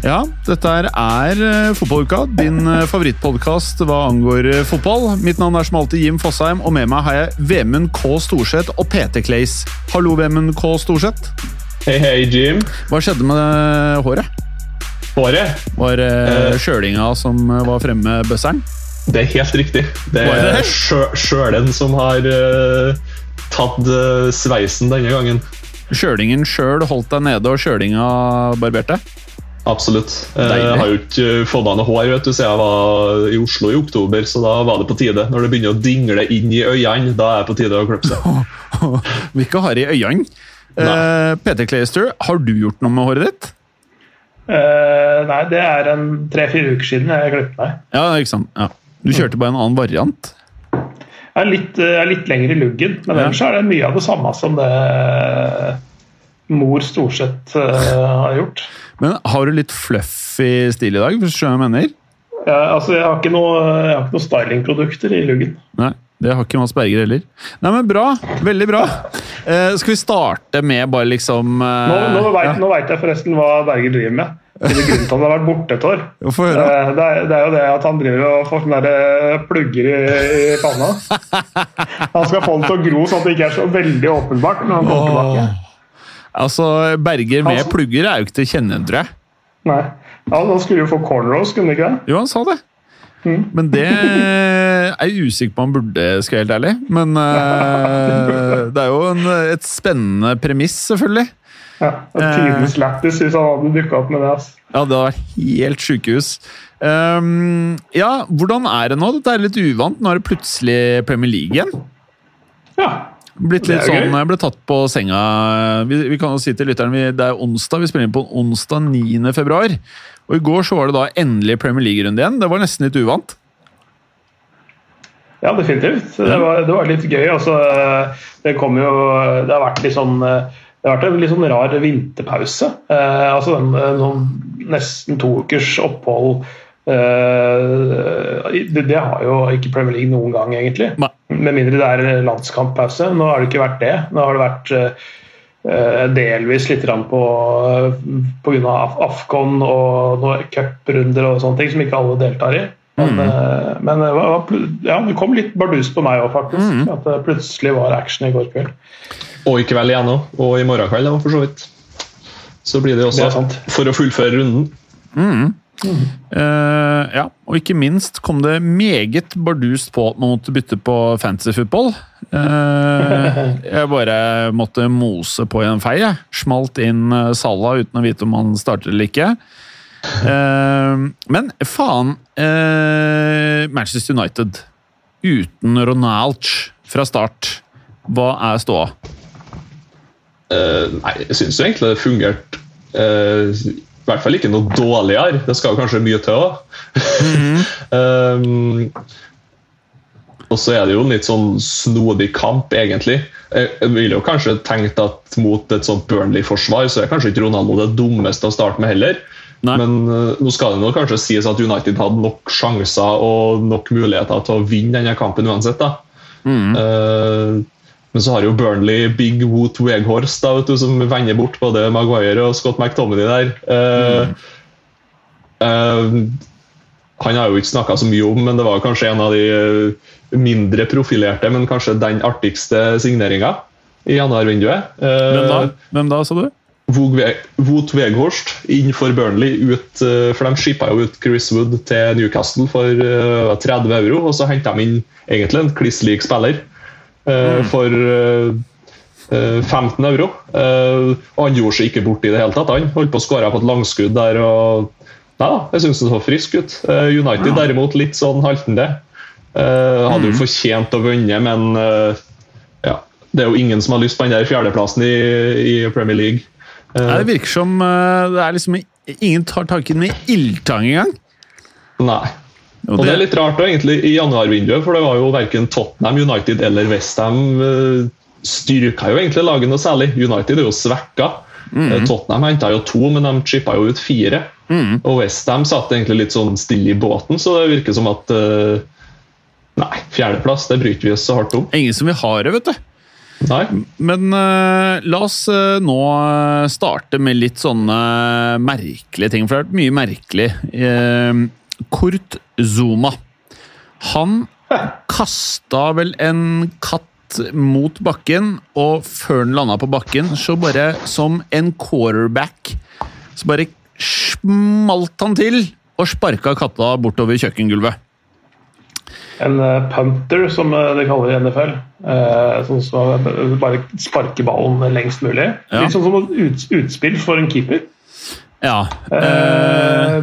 Ja, dette er eh, Fotballuka, din uh, favorittpodkast hva angår eh, fotball. Mitt navn er som alltid Jim Fosheim, og med meg har jeg Vemund K. Storseth og PT Clays. Hallo, Vemund K. Storseth. Hei, hei, Jim. Hva skjedde med eh, håret? Håret? Var det uh, sjølinga som eh, var fremme med bøsseren? Det er helt riktig. Det er det? sjølen som har uh, tatt uh, sveisen denne gangen. Kjølingen sjøl holdt deg nede, og kjølinga barberte? Absolutt. Eh, Deilig. Jeg har jo ikke eh, fått meg noe hår vet du, siden jeg var i Oslo i oktober, så da var det på tide. Når det begynner å dingle inn i øynene, da er det på tide å klippe seg. Vi ikke har i øynene. Eh, Peter Clayster, har du gjort noe med håret ditt? Eh, nei, det er en tre-fire uker siden jeg klippet meg. Ja, ikke sant? Ja. Du kjørte bare en annen variant. Er litt, er litt lenger i luggen, men Ja. ellers er det mye av det samme som det mor stort sett har gjort. Men har du litt fluffy stil i dag, hvis du skjønner hva jeg mener? Ja, altså, jeg har ikke noe, jeg har ikke noe stylingprodukter i luggen. Nei, det har ikke Mads Berger heller. Nei, men bra. Veldig bra. Eh, skal vi starte med bare liksom Nå, eh, nå, veit ja. nå jeg forresten hva Berger driver med. Det er grunnen til at han har vært borte et år. Eh, Det er, det er jo det at han driver og får sånne der eh, plugger i, i panna. Han skal få den til å gro sånn at det ikke er så veldig åpenbart når han kommer tilbake. Altså, Berger med Altså- plugger er jo ikke til å kjenne tror jeg. Nei. Ja, Han skulle jo få cornrows, kunne han ikke det? Jo, han sa det. Mm. Men det er jeg usikker på om han burde, skal jeg helt ærlig. Men uh, det er jo en, et spennende premiss, selvfølgelig. Ja, er Tidenes lættis hvis han hadde dukka opp med det. Altså. Ja, det var helt sjukehus. Um, ja, hvordan er det nå? Dette er litt uvant. Nå er det plutselig Premier League igjen. Ja. Blitt litt sånn, jeg ble tatt på senga Vi, vi kan jo si til lytteren vi, Det er onsdag, vi spiller inn på onsdag 9. februar. Og i går så var det da endelig Premier League-runde igjen. Det var nesten litt uvant. ja, definitivt. Det var, det var litt gøy. Altså, det kom jo Det har vært litt sånn det har vært en litt sånn rar vinterpause. Eh, altså den, en sånn nesten to ukers opphold eh, det, det har jo ikke Premier League noen gang, egentlig. Nei. Med mindre det er landskamppause. Nå har det ikke vært det. Nå har det vært eh, delvis litt på pga. Afcon og noen cuprunder og sånne ting som ikke alle deltar i. Men, mm. men ja, det kom litt bardus på meg òg, faktisk. At det plutselig var action i går kveld. Og i kveld igjen òg. Og i morgen kveld, for så vidt. Så blir det også det for å fullføre runden. Eh, ja, og ikke minst kom det meget bardust på at man måtte bytte på fantasy football. Uh, jeg bare måtte mose på i en fei. jeg. Smalt inn Sala Salah uten å vite om han starter eller ikke. Uh, men faen eh, Manchester United uten Ronald fra start. Hva er ståa? Eh, nei, jeg syns egentlig det fungerte uh, i hvert fall ikke noe dårligere. Det skal kanskje mye til òg. um, og så er det jo en litt sånn snodig kamp, egentlig. Jeg ville jo kanskje tenkt at mot et sånt Burnley-forsvar, så er kanskje ikke Ronaldo det dummeste å starte med heller. Nei. Men uh, nå skal det nå kanskje sies at United hadde nok sjanser og nok muligheter til å vinne denne kampen uansett. da. Eh, men så har jo Burnley Big Woot Weghorst da, du, som vender bort både Maguire og Scott McTominay der. Mm. Uh, uh, han har jo ikke snakka så mye om, men det var kanskje en av de eh, mindre profilerte, men kanskje den artigste signeringa i januarvinduet. Uh, Hvem da? Hvem da, sa du? Woot Weghorst inn for Burnley, ut, eh, for de skipa jo ut Chris Wood til Newcastle for eh, 30 euro, og så henta de inn egentlig en kliss lik spiller eh, for eh, eh, 15 euro. Eh, og han gjorde seg ikke bort i det hele tatt. Han holdt på å skåre på et langskudd der. og Nei da, jeg syns det så frisk ut. United derimot litt sånn haltende. Hadde jo fortjent å vinne, men ja, det er jo ingen som har lyst på den der fjerdeplassen i, i Premier League. Nei, det virker som det er liksom ingen tar tak i den med ildtang engang. Nei. Og Og det er litt rart egentlig i januarvinduet, for det var jo verken Tottenham, United eller Westham uh, styrka jo egentlig laget noe særlig. United er jo svekka. Mm. Tottenham henta jo to, men de chippa jo ut fire. Og Westham satt egentlig litt sånn stille i båten, så det virker som at eh, Nei, fjerdeplass det bryter vi oss så hardt om. ingen som vil ha det, vet du. Nei. Men uh, la oss uh, nå eh, starte med litt sånne merkelige ting, for det har vært mye merkelig. Eh, Kurt Zuma. Han kasta vel en katt mot bakken, og før den landa på bakken, så bare som en quarterback, så bare smalt han til og sparka katta bortover kjøkkengulvet. En eh, punter, som eh, de kaller det i NFL. eh, Sånn som bare sparker ballen lengst mulig. Ja. Litt sånn som et utspill for en keeper. Ja. Eh, Eh,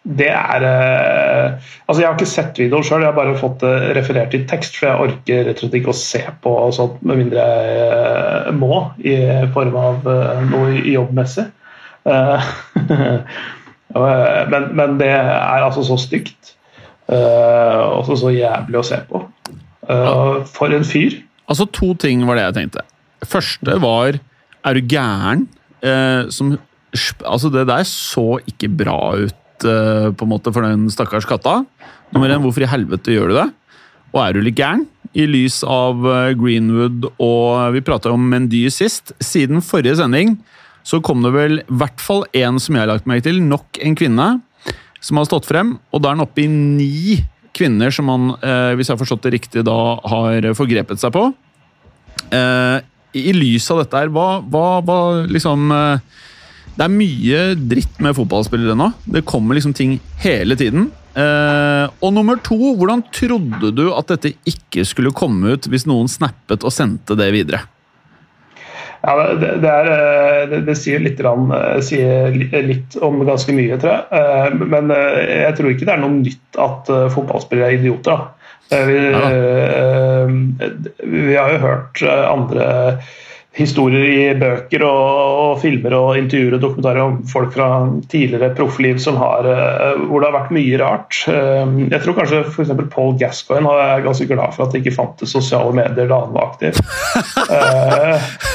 Det er eh, Altså, jeg har ikke sett videoen sjøl, jeg har bare fått det referert i tekst, for jeg orker rett og slett ikke å se på sånt med mindre jeg eh, må, i form av eh, noe jobbmessig. Eh, men, men det er altså så stygt. og så jævlig å se på. Eh, for en fyr. Altså, to ting var det jeg tenkte. Første var Er du gæren? Eh, som, altså, det der så ikke bra ut eh, på en måte for den stakkars katta. Nummer én, hvorfor i helvete gjør du det? Og er du litt gæren? I lys av eh, Greenwood og Vi prata om Mendy sist. Siden forrige sending så kom det vel i hvert fall én som jeg har lagt meg til. Nok en kvinne som har stått frem, og da er han oppe i ni kvinner som han, eh, hvis jeg har forstått det riktig, da har forgrepet seg på. Eh, I lys av dette her, hva, hva, hva liksom eh, Det er mye dritt med fotballspillere nå. Det kommer liksom ting hele tiden. Eh, og nummer to, hvordan trodde du at dette ikke skulle komme ut hvis noen snappet og sendte det videre? Ja, det, det, er, eh, det, det sier, litt, eh, sier litt om ganske mye, tror jeg. Eh, Men jeg tror ikke det er noe nytt at fotballspillere er idioter. Vi, ja. vi har jo hørt andre historier i bøker og, filmer og intervjuer og dokumentarer om folk fra tidligere proffliv som har, eh, hvor det har vært mye rart. Eh, Jeg tror kanskje f.eks. Paul Gascoigne er ganske glad for at det ikke fantes sosiale medier da han var aktiv.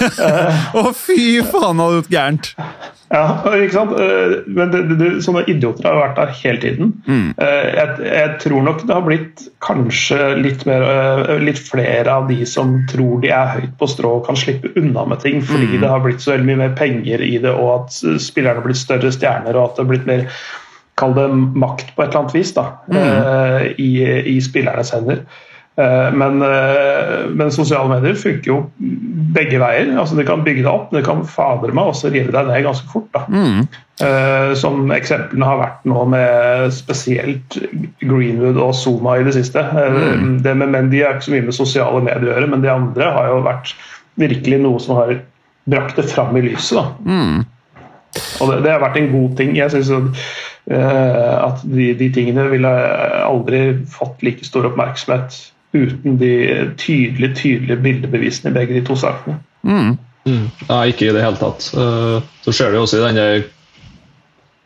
Eh, Å, fy faen, han hadde gjort gærent! Ja, ikke sant? Eh, Men det, det, sånne idioter har vært der hele tiden. Mm. Jeg, jeg tror nok det har blitt kanskje litt, mer, eh, litt flere av de som tror de er høyt på strå og kan slippe unna med ting, fordi det har blitt så veldig mye mer penger i det, og at eh, spillerne har blitt større stjerner, og at det har blitt mer Kall det makt på et eller annet vis da, mm. i, i spillernes hender. Eh, Men, eh, men sosiale medier funker jo begge veier. altså Det kan bygge deg opp, men det kan fader meg også rive deg ned ganske fort. da. Mm. Som eksemplene har vært nå med spesielt Greenwood og Zuma i det siste. Mm. Det med Mendy er ikke så mye med sosiale medier å gjøre, men de andre har jo vært virkelig noe som har brakt det fram i lyset. da. Og det, det har vært en god ting. Jeg eh, at de, de tingene ville aldri fått like stor oppmerksomhet uten de tydelige, tydelige bildebevisene i begge de to sakene. Mm. Nei, ikke i det hele tatt. Eh, Så ser du også i denne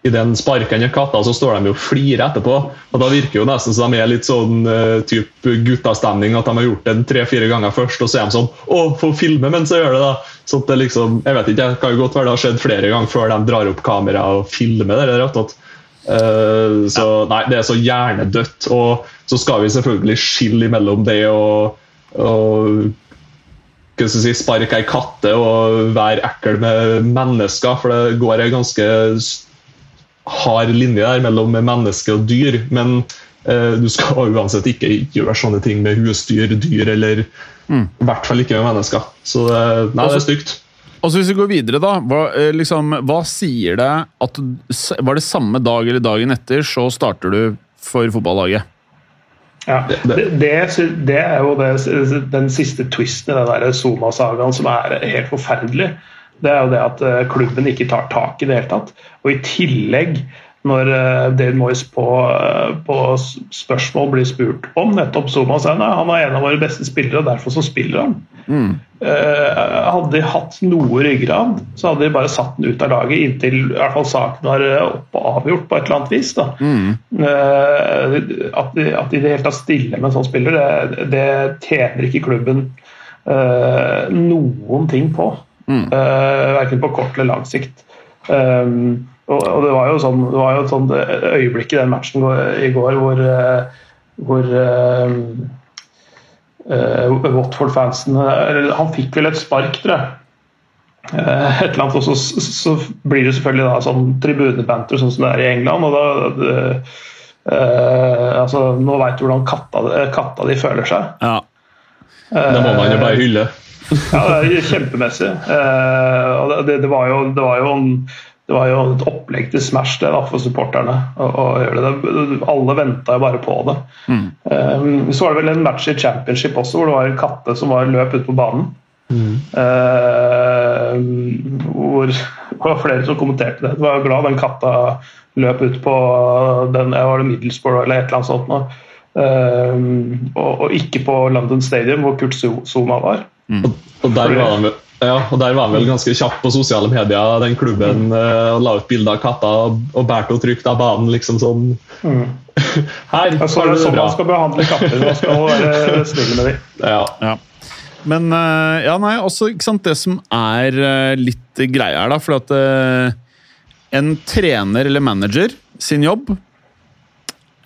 i den sparkende katta så står de jo og flirer etterpå. og Da virker jo nesten som de er litt sånn uh, typ guttastemning, at de har gjort det tre-fire ganger først, og så er de sånn Å, få filme mens jeg gjør det, da! Så det liksom, jeg vet ikke, det kan jo godt være det har skjedd flere ganger før de drar opp kamera og filmer det. rett og slett. Eh, så nei, det er så hjernedødt. Og så skal vi selvfølgelig skille mellom det og, og si, sparke ei katte og være ekkel med mennesker, for det går ei ganske hard linje der mellom menneske og dyr. Men eh, du skal uansett ikke gjøre sånne ting med husdyr, dyr eller i hvert fall ikke med mennesker. Så det, nei, det er stygt. Og så Hvis vi går videre, da. Hva, eh, liksom, hva sier det at Var det samme dag eller dagen etter, så starter du for fotballaget? Ja, Det- det, er jo det, den siste twisten i den der Zuma-sagaen som er helt forferdelig. Det er jo det at eh, klubben ikke tar tak i det hele tatt. Og i tillegg, når Dale Moyes på, eh, på spørsmål blir spurt om nettopp Zuma, han er en av våre beste spillere, og derfor så spiller han. Mm. hadde de hatt noe ryggrad, så hadde de bare satt den ut av laget inntil i hvert fall saken var opp og avgjort på et eller annet vis. Eh, at, de, at de i det hele tatt stiller med en sånn spiller, det, det tjener ikke klubben eh, noen ting på. Mm. verken på kort eller lang sikt. Um, og, og det var jo sånn, det var jo et sånt øyeblikk i den matchen i går hvor, eh, hvor uh, eh, Watford-fansen Han fikk vel et spark, tror jeg. Uh, et eller annet, og så, så blir det selvfølgelig da sånn tribunebanter sånn som det er i England. og da det, uh, altså, Nå veit du hvordan katta, katta de føler seg. Ja. Det må man jo bare hylle. Ja, det er kjempemessig. Uh, og det, det, var jo, det, var jo en, det var jo et opplegg til Smash det da, for supporterne. å- å gjøre det. Det- Alle venta jo bare på det. Eh, så var det vel en match i championship også, hvor det var en katte som var løp ute på banen. Eh, hvor det var flere som kommenterte det. Det var jo glad den katta løp ut på den, var det Middlesbrough eller et eller annet sånt. Nå. Eh, og, og ikke på London Stadium, hvor Kurt Zuma var. Og, og, der var de, ja, og der var han vel ganske kjapp på sosiale medier, den klubben. mm. og La ut bilder av katta og, bærte henne trygt av banen. liksom sånn Her Ja, så har det du det sånn bra. man skal behandle katter. Man skal være snill med dem. Ja. Ja. Men eh, ja, nei, også ikke sant, det som er eh, litt greia her, da. For at en trener eller manager sin jobb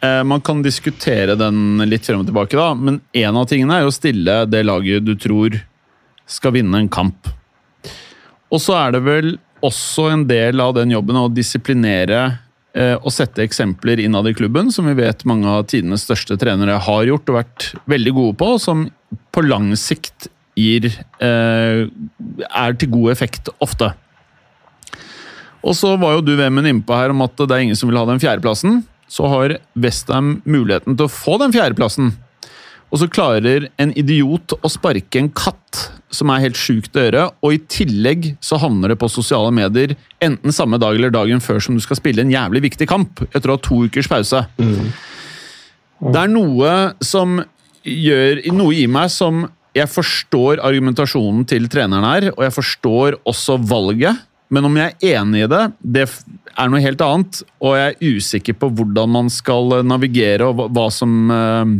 eh, Man kan diskutere den litt frem og tilbake, da, men en av tingene er jo å stille det laget du tror skal vinne en kamp. Og så er det vel også en del av den jobben å disiplinere eh, og sette eksempler innad i klubben, som vi vet mange av tidenes største trenere har gjort og vært veldig gode på, som på lang sikt gir eh, er til god effekt ofte. Og så var jo du Vemund innpå her om at det er ingen som vil ha den fjerdeplassen. Så har Westham muligheten til å få den fjerdeplassen. Og så klarer en idiot å sparke en katt som er helt sjukt å gjøre, og i tillegg så havner det på sosiale medier enten samme dag eller dagen før som du skal spille en jævlig viktig kamp etter å ha to ukers pause. Det er noe som gjør Noe i meg som Jeg forstår argumentasjonen til treneren her, og jeg forstår også valget. Men om jeg er enig i det, det er noe helt annet. Og jeg er usikker på hvordan man skal navigere, og hva, hva som eh,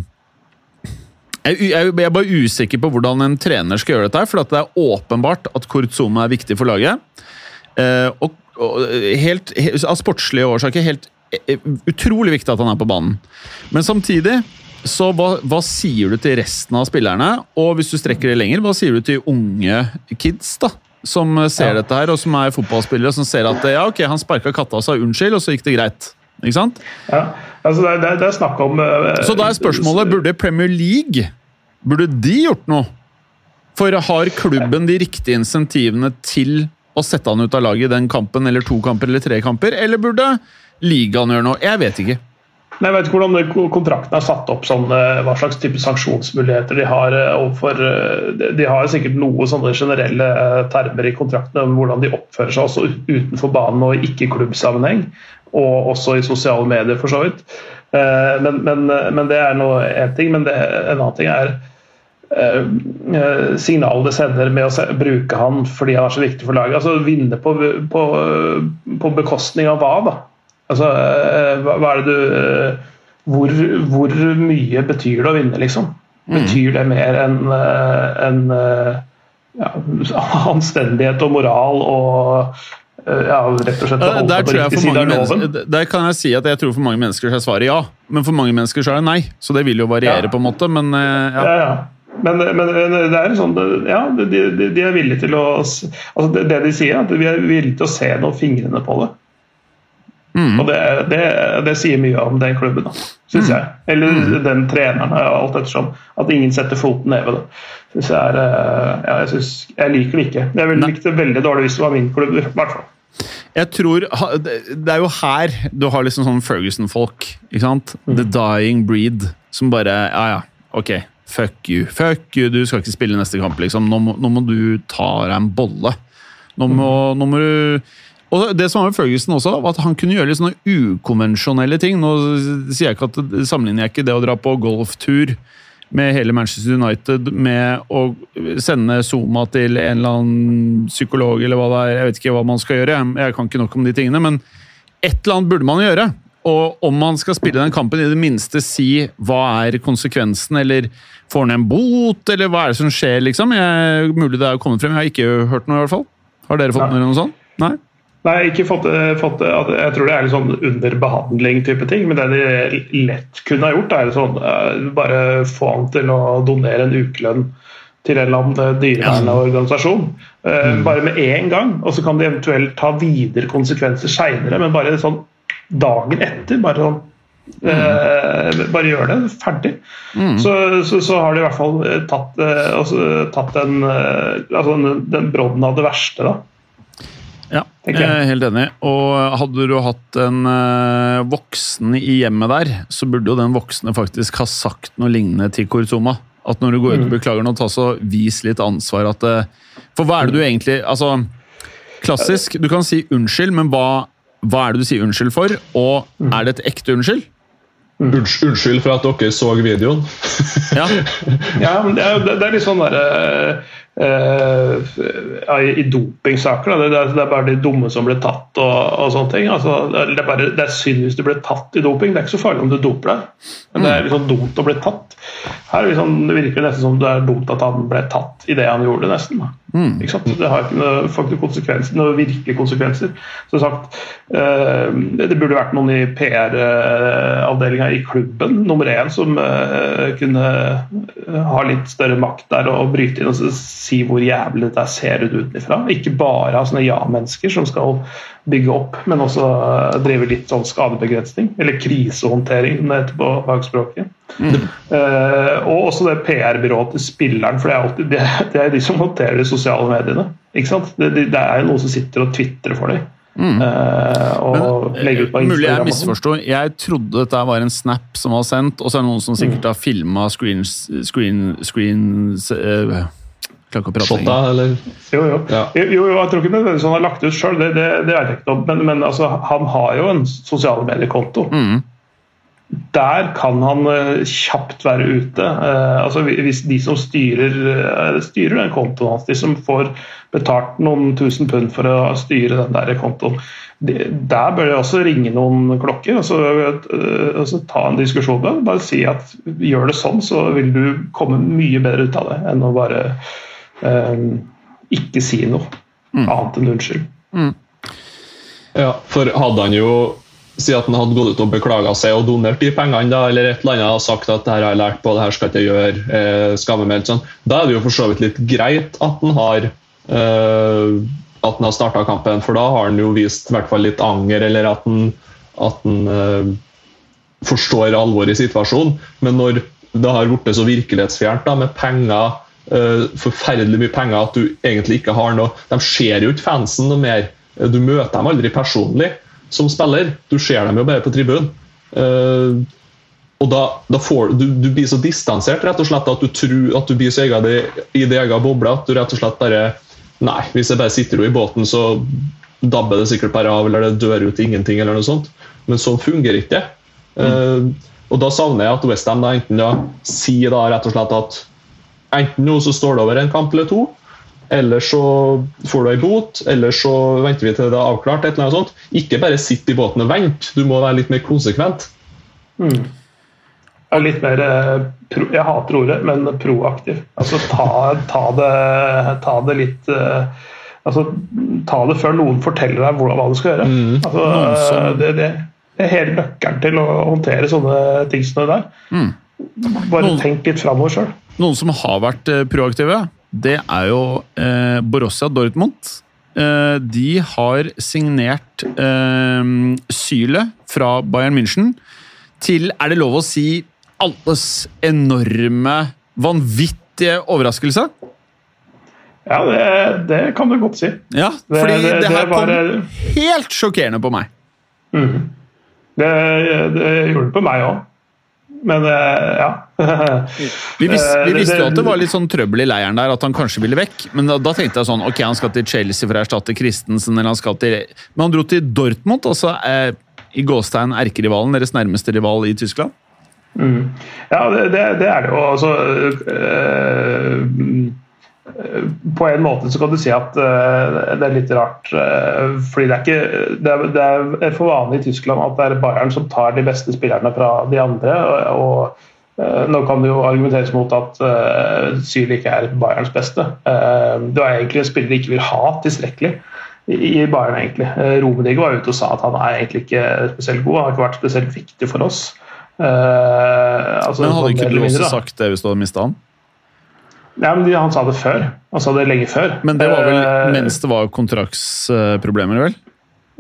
jeg, er jeg er- jeg er bare usikker på hvordan en trener skal gjøre dette, for at det er åpenbart at Kurtzuma er viktig for laget. Eh, og, og helt, he- Av sportslige årsaker helt det utrolig viktig at han er på banen. Men samtidig så hva, hva sier du til resten av spillerne? Og hvis du strekker det lenger, hva sier du til unge kids da? som ser Ja. dette her, og som er fotballspillere og som ser at ja, ok, han sparka katta og sa unnskyld, og så gikk det greit. Ikke sant? Ja. Altså, det, er, det, er, snakk om uh, Så da er spørsmålet burde Premier League burde de gjort noe? For har klubben de riktige insentivene til å sette han ut av laget i den kampen, eller to kamper eller tre kamper? Eller burde ligaen gjøre noe? Jeg vet ikke. Nei, Jeg vet ikke hvordan kontrakten er satt opp, sånn, hva slags type sanksjonsmuligheter de har eh, overfor de- har sikkert noe sånne generelle termer i kontraktene om hvordan de oppfører seg også utenfor banen og ikke i klubbsammenheng. Og også i sosiale medier, for så vidt. Eh, Men, men, men det er noe én ting. Men det, en annen ting er eh, eh, signalet det sender med å bruke han fordi han er så viktig for laget. altså Vinne på, på, på bekostning av hva? da? Altså, hva, er det du hvor, hvor mye betyr det å vinne, liksom? Betyr det mer enn en, ja, anstendighet og moral og ja, rett og slett å Der, der, for side av loven? der kan jeg si at jeg tror for mange mennesker så er svaret ja. Men for mange mennesker så er det nei. Så det vil jo variere, Ja. på en måte. Men eh, ja. Ja, ja. Men, men det er sånn Ja, de, de, de er villige til å altså det, det de sier, er at vi er villige til å se noen fingrene på det. Mm. Og det, det, det sier mye om den klubben, da, mm. jeg. Eller den treneren, alt ettersom. At ingen setter foten ned ved det. Synes jeg, er, eh, ja, jeg, synes, jeg liker det ikke. Jeg ville likt det veldig dårlig hvis det var min klubb. i hvert fall. Jeg tror Det er jo her du har liksom sånn Ferguson-folk. ikke sant? The dying breed. Som bare Ja, ja, ok. Fuck you. Fuck you, du skal ikke spille neste kamp, liksom. Nå må, nå må du ta deg en bolle. Nå må, nå må du Og det som var med Ferguson også, var at han kunne gjøre litt sånne ukonvensjonelle ting. Nå sier jeg ikke at sammenligner jeg ikke det å dra på golftur med hele Manchester United med å sende Zuma til en eller annen psykolog eller hva det er. Jeg vet ikke hva man skal gjøre, jeg kan ikke nok om de tingene. Men et eller annet burde man gjøre. Og om man skal spille den kampen, i det minste si hva er konsekvensen, eller får han en bot, eller hva er det som skjer, liksom? Jeg, mulig det er kommet frem, jeg har ikke hørt noe i hvert fall. Har dere fått med noe sånt? Nei? Nei, ikke fått, fått, Jeg tror det er litt sånn under behandling-type ting. Men det de lett kunne ha gjort, er sånn, bare få han til å donere en ukelønn til en eller annen dyrevernorganisasjon. Mm. Bare med én gang. Og så kan de eventuelt ta videre konsekvenser seinere. Men bare sånn dagen etter. Bare sånn Mm. Eh, bare gjør det. Ferdig. Mm. Så, så, så, har de i hvert fall tatt, eh, tatt den, altså, den, den brodden av det verste, da. Ja, jeg er helt enig. Og hadde du hatt en uh, voksen i hjemmet der, så burde jo den voksne faktisk ha sagt noe lignende til Kortoma. At når du går ut og mm. beklager noe, ta så vis litt ansvar. At, uh, for hva er det du egentlig Altså, klassisk, du kan si unnskyld, men hva, hva er det du sier unnskyld for? Og mm. er det et ekte unnskyld? Unnskyld for at dere så videoen. ja. ja, men det er, det er litt sånn derre I dopingsaker. Det, det, det, er bare de dumme som blir tatt og, og sånne ting. Altså, det, er bare, det, er synd hvis du blir tatt i doping. Det er ikke så farlig om du doper deg, men det er liksom dumt å bli tatt. Her liksom, det virker nesten som det er dumt at han ble tatt i det han gjorde, nesten. Mm. Det har ikke noe, konsekvenser, noen virkelige konsekvenser. Som sagt, uh, det burde vært noen i PR-avdelinga i klubben, nummer én, som uh, kunne ha litt større makt der og bryte inn. og si hvor jævlig dette ser ut utenfra. Ikke bare ha sånne ja-mennesker som skal bygge opp, men også eh, drive litt sånn skadebegrensning. Eller krisehåndtering, som det heter på fagspråket. Mm. Uh, og også det PR-byrået til spilleren, for det er, alltid, det, det er de som håndterer de sosiale mediene. Ikke sant? Det, det er jo noen som sitter og tvitrer for dem. Mm. Uh, og Men, legge ut på Instagram. Mulig jeg misforsto. Jeg trodde dette var en snap som var sendt, og så er det noen som sikkert mm. har filma screen, screen, screen uh, Klarer ikke å prate Shotta, eller? Jo, jo. Ja. jo, jo jeg tror ikke nødvendigvis han har lagt ut sjøl, det, det, det, vet jeg ikke om. Men, men altså, han har jo en sosiale mediekonto. Mm. Der kan han uh, kjapt være ute. Uh, altså Hvis de som styrer, uh, styrer den kontoen hans, de som får betalt noen tusen pund for å styre den der kontoen, der bør det også ringe noen klokker. Altså, altså Ta en diskusjon med Bare si at gjør det sånn, så vil du komme mye bedre ut av det enn å bare ikke si noe mm. annet enn unnskyld. Mm. Ja, for hadde han jo si at han hadde gått ut og beklaga seg og donert de pengene, da, eller et eller annet og sagt at det her har jeg lært på, det her skal jeg ikke gjøre, eh, skammemeldt sånn, da er det jo for så vidt litt greit at han har eh, at han har starta kampen, for da har han jo vist i hvert fall litt anger, eller at han, at han eh, forstår alvoret i situasjonen. Men når det har blitt så virkelighetsfjernt da, med penger forferdelig mye penger at du egentlig ikke har noe De ser jo ikke fansen noe mer. Du møter dem aldri personlig som spiller. Du ser dem jo bare på tribunen. Uh, og da, da får du, du blir så distansert rett og slett at du tror at du blir så egen i din egen boble at du rett og slett bare Nei, hvis jeg bare sitter i båten, så dabber det sikkert bare av, eller det dør ut ingenting, eller noe sånt. Men sånn fungerer ikke det. Mm. Og da savner jeg at Westham enten da sier da rett og slett at Enten nå så står det over en kamp eller to, eller så får du ei bot, eller så venter vi til det er avklart. et eller annet sånt. Ikke bare sitt i båten og vent, du må være litt mer konsekvent. Mm. Litt mer eh, Jeg hater ordet, men proaktiv. Altså ta, ta, det, ta det, litt eh, Altså ta det før noen forteller deg hva du skal gjøre. Mm. Altså, det, det, det, er hele nøkkelen til å håndtere sånne ting som det der. Mm. Bare noen, tenk litt framover sjøl. Noen som har vært eh, proaktive, det er jo eh, Borussia Dortmund. Eh, de har signert eh, Syle fra Bayern München til, er det lov å si, alles enorme, vanvittige overraskelse? Ja, det, det kan du godt si. Ja, fordi det, det, det her var, kom helt sjokkerende på meg. Mm. Det, det gjorde det på meg òg. Men ja. vi, visste, vi visste jo at det var litt sånn trøbbel i leiren der, at han kanskje ville vekk. Men da, da, tenkte jeg sånn Ok, han skal til Chelsea for å erstatte Christensen, eller han skal til Men han dro til Dortmund, altså eh, i gåstegn erkerivalen, deres nærmeste rival i Tyskland? Mm. Ja, det, det, det, er det jo. Altså øh, på en måte så kan du si at uh, det er litt rart. Uh, fordi det er, ikke, det er, det er, for vanlig i Tyskland at det er Bayern som tar de beste spillerne fra de andre. og, og uh, Nå kan det jo argumenteres mot at uh, Syl ikke er Bayerns beste. det er egentlig en spiller de ikke vil ha tilstrekkelig i Bayern. egentlig. Romedigo var ute og sa at han er egentlig ikke spesielt god. Han har ikke vært spesielt viktig for oss. Altså, Men hadde sånn ikke du også sagt det hvis du hadde mista han? Ja, men Han sa det før. Han sa det lenge før. Men det var vel eh, mens det var kontraktsproblemer, vel?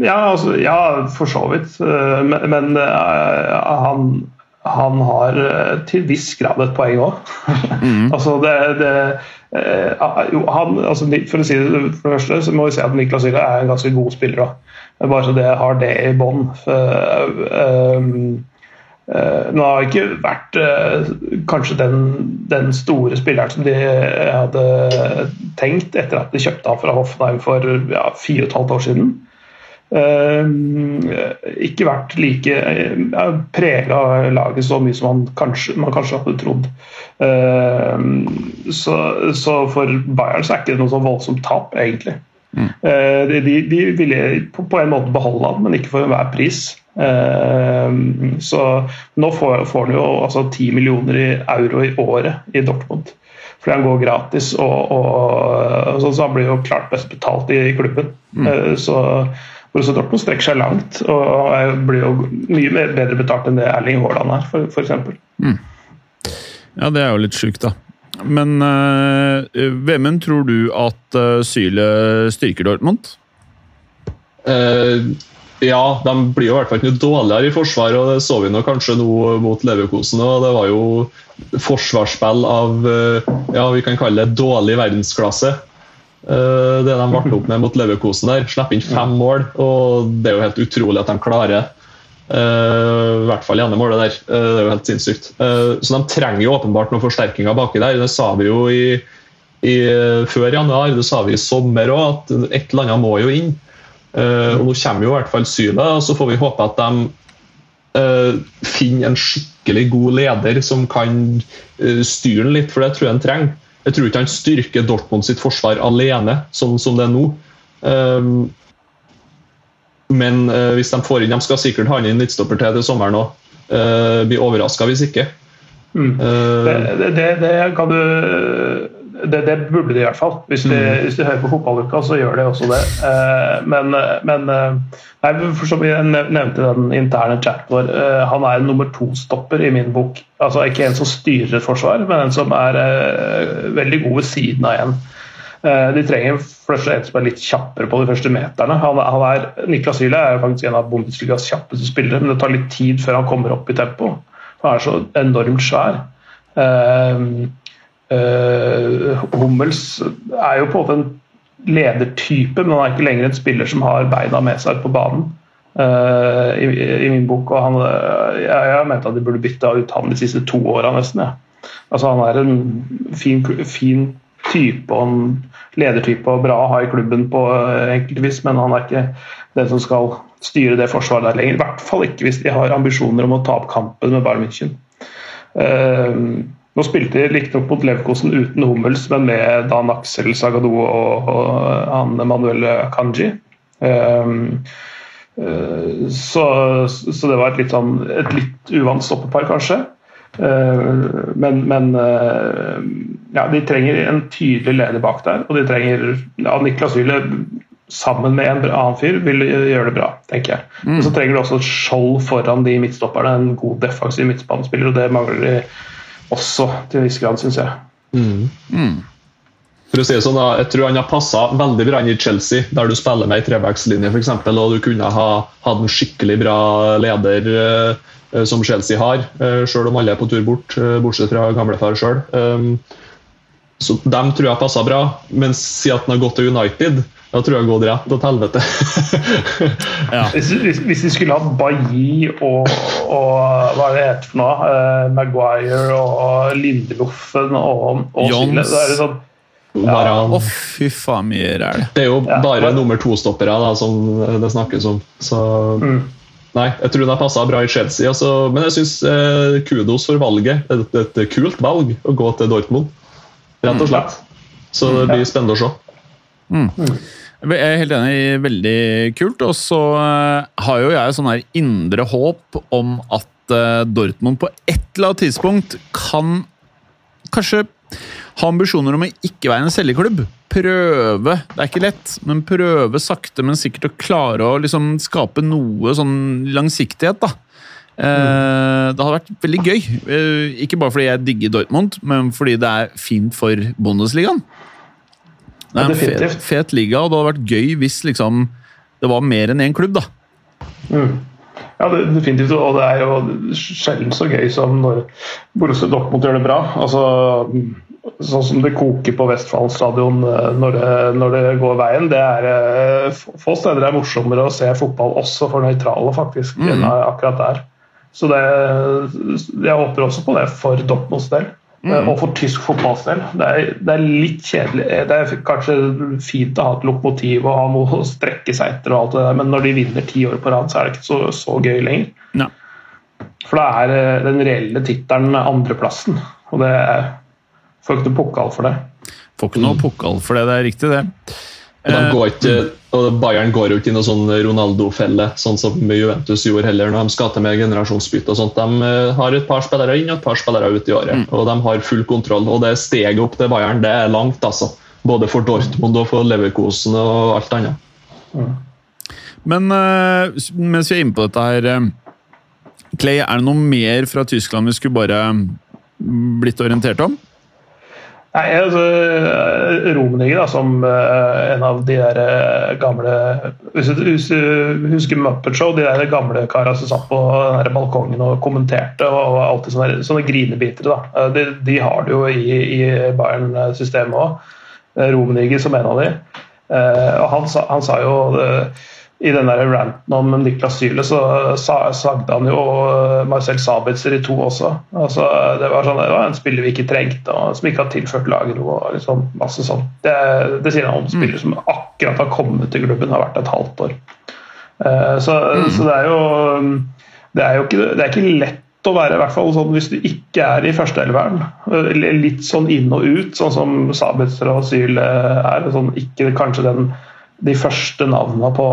Ja, altså, ja for så vidt. Eh, men, men uh, han, han, har til viss grad et poeng òg. Mm. altså, det, det uh, jo, han, altså, For å si det for det første, så må vi si at Niklas Hylle er en ganske god spiller. òg. Bare så det har det i bånn. Uh, nå har ikke vært uh, kanskje den, den, store spilleren som de hadde tenkt etter at de kjøpte ham fra Hoffenheim for ja, fire og et halvt år siden. Ikke vært like uh, prega laget så mye som man kanskje, man kanskje hadde trodd. Så, så, for Bayern så er det ikke noe så voldsomt tap, egentlig. Mm. De, de, ville på, på en måte beholde han, men ikke for enhver pris. Ehm, så nå får, får han jo altså 10 millioner euro i året i Dortmund. Fordi han går gratis, og, og så, så han blir jo klart best betalt i, i klubben. Mm. Eh, så Borussia Dortmund strekker seg langt og blir jo mye bedre betalt enn det Erling Haaland er, f.eks. Mm. Ja, det er jo litt sjukt, da. Men uh, Vemund, tror du at uh, Syle styrker Dortmund? Uh, ja, de blir jo i hvert fall ikke noe dårligere i forsvar, og det så vi nå kanskje nå mot Leverkosen. og Det var jo forsvarsspill av eh, ja, vi kan kalle det dårlig verdensklasse. Eh, det de ble opp med mot Leverkosen der. Slipper inn fem mål, og det er jo helt utrolig at de klarer Uh, I hvert fall i målet der. Det er jo helt sinnssykt. Så de trenger jo åpenbart noen forsterkninger baki der. Det sa vi jo i, i, før januar, det sa vi i sommer òg, at et eller annet må jo inn. Uh, og Nå kommer jo i hvert fall Syla, og så får vi håpe at de uh, finner en skikkelig god leder som kan uh, styre den litt, for det tror jeg han trenger. Jeg tror ikke han styrker Dortmund sitt forsvar alene, sånn som det er nå. men hvis de får inn De skal sikkert ha inn midtstopper til til sommeren òg. blir overraska hvis ikke. Mm. Det, det, det, kan du det, det, burde de i hvert fall. Hvis de, mm. hvis de hører på Fotballuka, så gjør de også det. Eh, men, men eh, nei, for som jeg nevnte den interne chatten vår, eh, han er en nummer to-stopper i min bok. Altså Ikke en som styrer et forsvar, men en som er veldig god ved siden av en. De trenger først en som er litt kjappere på de første meterne. Han, han er, Niklas Hyle er faktisk en av Bundesligas kjappeste spillere, men det tar litt tid før han kommer opp i tempo. Han er så enormt svær. Uh, Uh, Hummels er jo på en måte en ledertype, men han er ikke lenger en spiller som har beina med seg på banen. Uh, i, i, min bok, og han, jeg, jeg har ment at de burde bytta ut han de siste to åra nesten. Ja. Altså, han er en fin, fin, type og en ledertype og bra å ha i klubben på uh, enkeltvis, men han er ikke den som skal styre det forsvaret der lenger. I hvert fall ikke hvis de har ambisjoner om å ta opp kampen med Bayern München. Uh, nå spilte de riktignok mot Levkosen uten Hummels, men med Dan Aksel Sagado og, og han Manuel Kanji. Um, uh, så, så, det var et litt, sånn, et litt uvant stoppepar, kanskje. Uh, men, men uh, ja, de trenger en tydelig leder bak der, og de trenger ja, Niklas Hyle sammen med en annen fyr vil gjøre det bra, tenker jeg. Mm. Men så trenger du også et skjold foran de midtstopperne, en god defensiv midtbanespiller, og det mangler de også, til en viss grad, syns jeg. Mm. Mm. For å si det sånn, da, Jeg tror han har passa veldig bra inn i Chelsea, der du spiller med ei trebackslinje f.eks. Og du kunne ha hatt en skikkelig bra leder uh, som Chelsea har, uh, selv om alle er på tur bort, uh, bortsett fra gamlefar sjøl. Um, så Dem tror jeg passa bra, men si at han har gått til United, Da tror jeg gått rett til helvete. Ja. Hvis, hvis, hvis de skulle hatt Bailly og, og hva er det heter for noe, eh, Maguire og Lindeloffen og, og Jons. Sile, så er det sånn ja. Å, fy faen, mye ræl. det er jo Ja. bare nummer to-stoppere som det snakkes om. Så mm. nei, jeg tror den har passa bra i Chelsea. Altså, men jeg syns eh, kudos for valget. Det et, et kult valg å gå til Dortmund, rett og slett. Så det blir spennende å se. Jeg er helt enig. Veldig kult. Og så eh, har jo jeg sånn her indre håp om at eh, Dortmund på et eller annet tidspunkt kan kanskje ha ambisjoner om å ikke være en selgeklubb. Prøve, det er ikke lett, men prøve sakte, men sikkert å klare å liksom skape noe sånn langsiktighet, da. Mm. det hadde vært veldig gøy. Ikke bare fordi jeg digger Dortmund, men fordi det er fint for Bundesligaen. Er en fet, fet liga, og det hadde vært gøy hvis liksom det var mer enn én klubb, da. Mm. Ja, det, definitivt. Og det er jo sjelden så gøy som når Borussia Dortmund gjør det bra. Altså, sånn som det koker på Vestfold stadion eh, når det, når det går veien. Det er eh, Få steder det er morsommere å se fotball også for nøytrale, faktisk, mm. enn akkurat der. Så det, jeg håper også på det for Dortmunds del. Eh, Og for tysk fotballs del. Det er, det er litt kjedelig. Det er kanskje fint å ha et lokomotiv og ha noe å strekke seg etter, og alt det der, men når de vinner ti år på rad, så er det ikke så, så gøy lenger. Ja. For da er eh, den reelle tittelen andreplassen, og det er, får ikke noe pokal for det. Får ikke noe pokal for det, det er riktig, det. Eh, går ikke, og Bayern går jo ikke i noen sånn Ronaldo-felle, sånn som Juventus gjorde heller når de skal til med generasjonsbytte. og sånt. De eh, har et par spillere inn og et par spillere ut i året, og de har full kontroll. og Det steget opp til Bayern det er langt, altså. Både for Dortmund og for Leverkosen og alt annet. Men eh, mens vi er inne på dette her Clay, er det noe mer fra Tyskland vi skulle bare mm, blitt orientert om? Nei, altså, Rummenigge, da, som eh, en av de der eh, gamle Hvis du husker Muppet Show, de der gamle kara som satt på den der balkongen og kommenterte, og alltid sånne, sånne grinebitere. da. Eh, De, de har det jo i, i Bayern-systemet òg. Rummenigge som en av de. Eh, og han sa, han sa jo eh, i den der ranten om Niklas Syle, så sagde han jo eh, Marcel Sabitzer i to også. Altså, det, var sånn, det var en spiller vi ikke trengte, og som ikke har tilført laget noe. og Liksom, masse sånt. det, det sier han om spillere som akkurat har kommet til klubben, har vært et halvt år. Eh, så, så det er jo det er jo ikke, det er ikke lett å være, i hvert fall sånn hvis du ikke er i førsteelveren. Eh, Litt sånn inn og ut, sånn som Sabitzer og Syl er. Sånn, ikke kanskje den, de første navnene på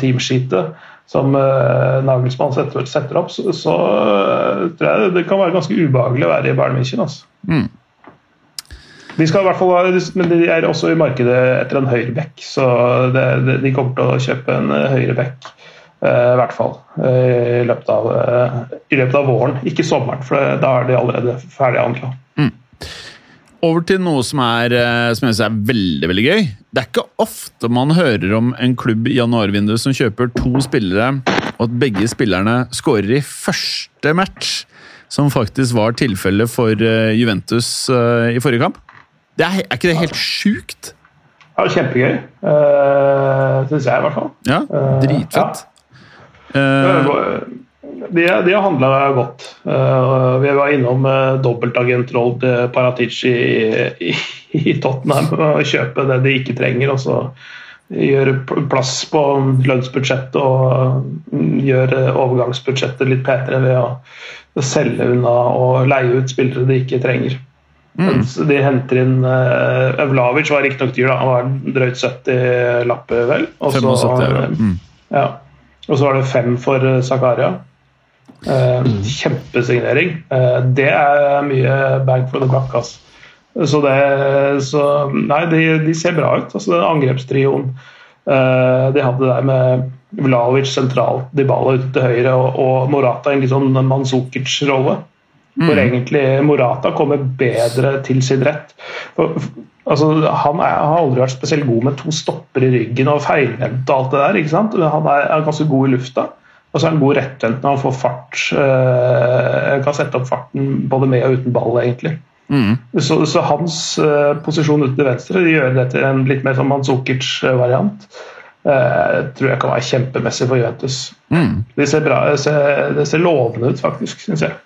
teamsheetet som uh, Nagelsmann setter, setter opp, så, så eh, tror jeg det kan være ganske ubehagelig å være i Bayern München. Altså. Mm. De skal i hvert fall men de er også i markedet etter en høyreback, så det, de kommer til å kjøpe en eh, høyreback. eh, I hvert fall eh, i løpet, av, eh, i løpet av våren, ikke sommeren, for da er de allerede ferdig handla. Over til noe som, er, eh, som jeg synes er veldig veldig gøy. Det er ikke ofte man hører om en klubb i januarvinduet som kjøper to spillere, og at begge spillerne skårer i første match, som faktisk var tilfellet for eh, Juventus eh, i forrige kamp. Det er, er ikke det helt sjukt? Ja, kjempegøy, uh, syns jeg i hvert fall. Ja, dritfett. dritfett. ja. De, de har handla godt. Uh, vi var innom uh, dobbeltagentroll til Paratici i, i, i Tottenham og kjøpe det de ikke trenger. og så gjøre plass på lønnsbudsjettet og mm, gjøre overgangsbudsjettet litt petere ved å selge unna og leie ut spillere de ikke trenger. Mens de henter inn uh, Evlavic var riktignok dyr, da. han var drøyt 70 lapper, vel. Og så- 75 euro. Mm. ja. Var det fem for eh, Zakaria. Eh, Kjempesignering. Eh, det er mye bang for the buck. Altså. Så det så, Nei, de, de ser bra ut. altså den Angrepstrioen eh, de hadde der med Vlaovic sentralt, Dybala ute til høyre og, og Morata i en litt sånn Manzukic-rolle. Hvor egentlig Morata kommer bedre til sin rett. For, altså, han er, har aldri vært spesielt god med to stopper i ryggen og feilvendt og alt det der. ikke sant? Han er, er ganske god i lufta. Og så er han god rettvendt når han får fart. Uh, kan sette opp farten både med og uten ball, egentlig. Så, så hans uh, posisjon ute til venstre de gjør det til en litt mer som Mandzukic-variant. Uh, tror jeg kan være kjempemessig for Juventus. Det, ser bra, det, ser, det ser lovende ut, faktisk, syns jeg.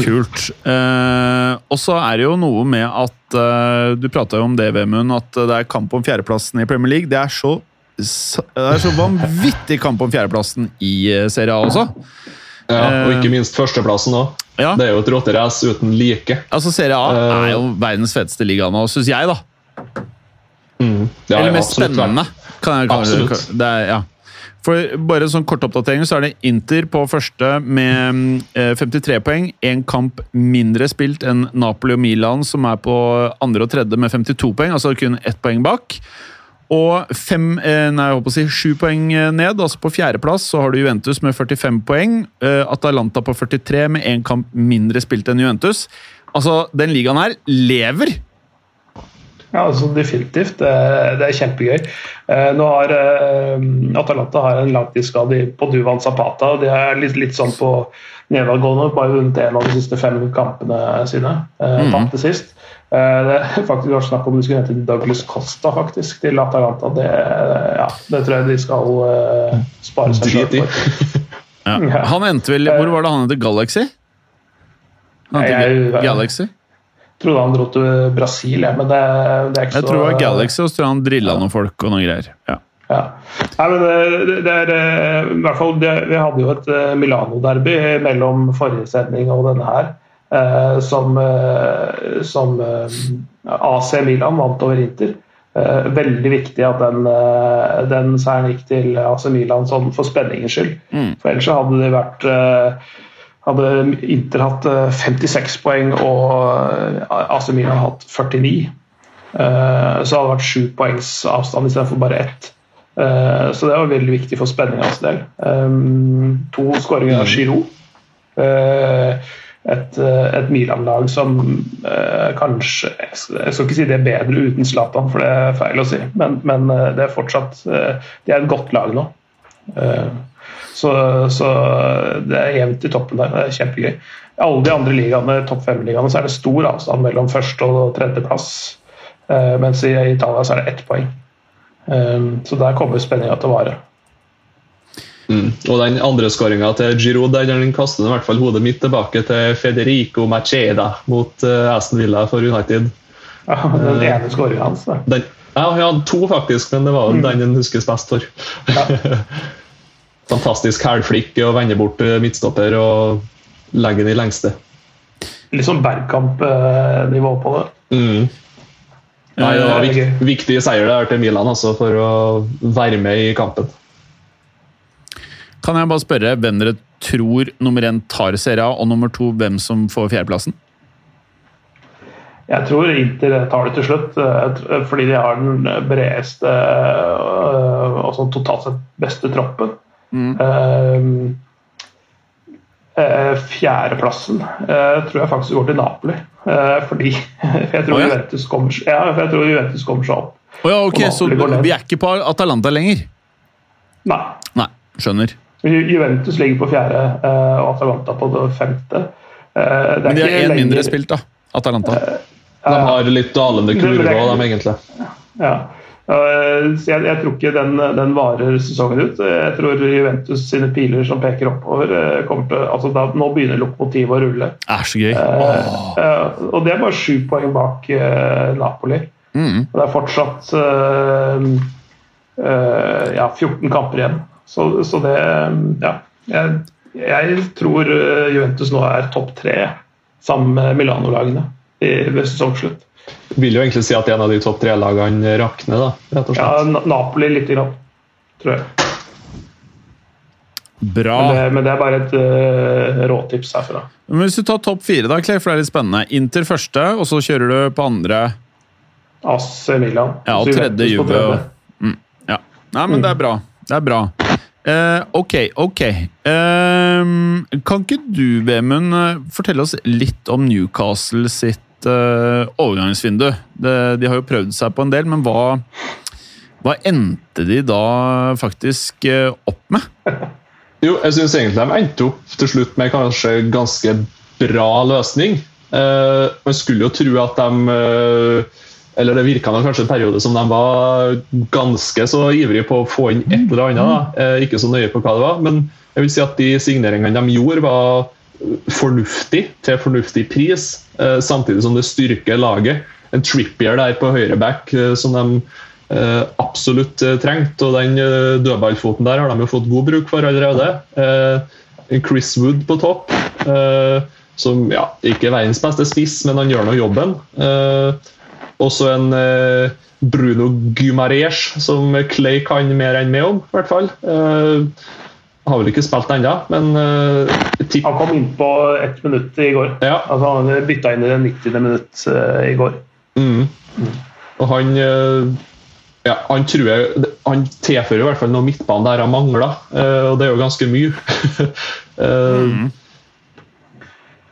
Kult. Eh, og så er det jo noe med at eh, Du prata jo om det, Vemund, at det er kamp om fjerdeplassen i Premier League. Det er så, det er så vanvittig kamp om fjerdeplassen i eh, Serie A også. Ja, og Eh. ikke minst førsteplassen òg. Ja, Det er jo et rotterace uten like. altså Serie A Eh. er jo verdens feteste liga nå, syns jeg, da. Ja, Eller mest absolutt. spennende. Kan jeg kan Absolutt. det. er, ja. For bare en sånn kort oppdatering, så er det Inter på første med eh, 53 poeng. Én kamp mindre spilt enn Napoli og Milan, som er på andre og tredje med 52 poeng. Altså kun ett poeng bak. Og fem, eh, nei, jeg håper å si sju poeng ned, altså på fjerdeplass, så har du Juventus med 45 poeng. eh, Atalanta på 43 med én kamp mindre spilt enn Juventus. Altså, den ligaen her lever! Ja, altså Definitivt. Det, er- det er kjempegøy. Eh, nå har eh, Atalanta har en langtidsskade på Duvan Zapata. og De er litt, litt sånn på nedadgående. Bare vunnet én av de siste fem kampene sine. Eh, Mhm. Tapte sist. Eh, det er faktisk vært snakk om de skulle hente Douglas Costa faktisk til Atalanta. Det, ja, det tror jeg de skal uh, spare seg Drit i. Ja. Ja. Han endte vel Hvor var det han het? Galaxy? Han endte Jeg- jeg- Galaxy? trodde han dro til Brasil, jeg, men det, det er ikke Jeg så tror det var Galaxy, og så tror jeg han drilla noen folk og noen greier. Ja. Ja. Nei, men det, det er eh, i hvert fall, det, Vi hadde jo et Milano-derby mellom forrige sending og denne her. Eh, som eh, som eh, AC Milan vant over Inter. Veldig viktig at den, den seieren gikk til AC Milan sånn for spenningens skyld. Mm. For ellers hadde det vært hadde Inter hatt eh, 56 poeng og AC Milan hatt 49. Eh, Så hadde det vært sju poengs avstand istedenfor bare ett. Så det var veldig viktig for spenningens del. To skåringer av Giroud. Et, eh, et Milan-lag som eh, kanskje Jeg skal ikke si det er bedre uten Zlatan, for det er feil å si, men, men eh, det er fortsatt eh, De er et godt lag nå. Så, så det er jevnt i toppen der. Det er kjempegøy. I alle de andre ligaene, topp fem-ligaene så er det stor avstand mellom første og tredjeplass. Mens i Italia så er det ett poeng. Så der kommer spenninga til å vare. Mm. Og den andre skåringa til Giroud der den kaster i hvert fall hodet mitt tilbake til Federico Macheda mot uh, Aston Villa for United. Ja, den ene skåringa hans. Da. Den, ja, han hadde to, faktisk, men det var mm. den han huskes best for. Fantastisk hælflikk og vende bort eh, midtstopper og legge den i lengste. Litt sånn Bergkamp-nivå på det. Mm. Nei, det var Eh, vik viktig seier der til Milan altså, for å være med i kampen. Kan jeg bare spørre hvem dere tror nummer én tar Serie A, og nummer to hvem som får fjerdeplassen? Jeg tror Inter tar det til slutt, eh, fordi de har den bredeste eh, og sånn totalt sett beste troppen. Eh, eh, Fjerdeplassen eh, tror jeg faktisk går til Napoli. Eh, Fordi jeg tror, oh, ja? Juventus kommer, ja, jeg tror Juventus kommer seg opp. Oh, ja, ok, Så vi er ikke på Atalanta lenger? Nei. Nei, skjønner. Ju- Juventus ligger på fjerde eh, og Atalanta på det femte. Eh, det er Men de har én mindre spilt, da. Atalanta. De har litt dalende kurve òg, de egentlig. Ja. Eh, Så jeg, jeg tror ikke den, den varer sesongen ut. Jeg tror Juventus sine piler som peker oppover eh, kommer til, altså da, Nå begynner lokomotivet å rulle. Er så gøy. Eh, og det er bare sju poeng bak eh, Napoli. Mm. Og det er fortsatt eh, eh, ja, 14 kamper igjen. Så, så det Ja. Jeg, jeg tror eh, Juventus nå er topp tre sammen med Milano-lagene i- ved sesongslutt. Vil jo egentlig si at en av de topp tre-lagene rakner, da, rett og slett. Ja, Napoli lite grann, tror jeg. Bra. Men det, men det er bare et uh, råtips herfra. Men hvis du tar topp fire, da, Clay, for det er litt spennende. Inter første, og så kjører du på andre AC Milan. Ja, og tredje Juve. tredje. Mm, ja. Nei, men det er bra. Det er bra. Eh, ok, ok. Uh, kan ikke du, Vemund, eh, fortelle oss litt om Newcastle sitt uh, overgangsvindu? De, de har jo prøvd seg på en del, men hva, hva endte de da faktisk opp med? Jo, jeg syns egentlig de endte opp til slutt med kanskje ganske bra løsning. Man skulle jo tro at de eller Det virka kanskje en periode som de var ganske så ivrige på å få inn et eller annet. Da. Eh, ikke så nøye på hva det var, men jeg vil si at de signeringene de gjorde, var fornuftig til fornuftig pris, eh, samtidig som det styrker laget. En trippier der på høyreback eh, som de eh, absolutt trengte, og den dødballfoten der har de jo fått god bruk for allerede. Chris Wood på topp, som ja, ikke er verdens beste spiss, men han gjør nå jobben. Eh, også en eh, Bruno Gumares, som Clay kan mer enn meg om, i hvert fall. Han har vel ikke spilt ennå, men uh, tipp Han kom inn på ett minutt i går. Ja. Altså, han bytta inn i det 90. minutt uh, i går. mm. Og han uh, ja, han tror jeg Han tilfører i hvert fall noe midtbane der han mangler, uh, og det er jo ganske mye. uh,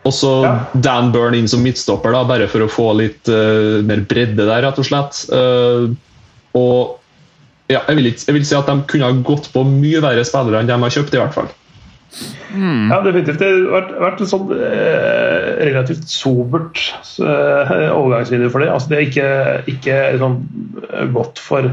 Og så Ja. Dan Burn inn som midtstopper, da, bare for å få litt uh, mer bredde der, rett og slett. Uh, og ja, jeg, vil ikke, jeg vil si at de kunne ha gått på mye verre spillere enn de har kjøpt, i hvert fall. Ja, definitivt. Det har vært, vært et sånn eh, relativt sobert eh, overgangsvindu for det. Altså, det er ikke, ikke sånn godt for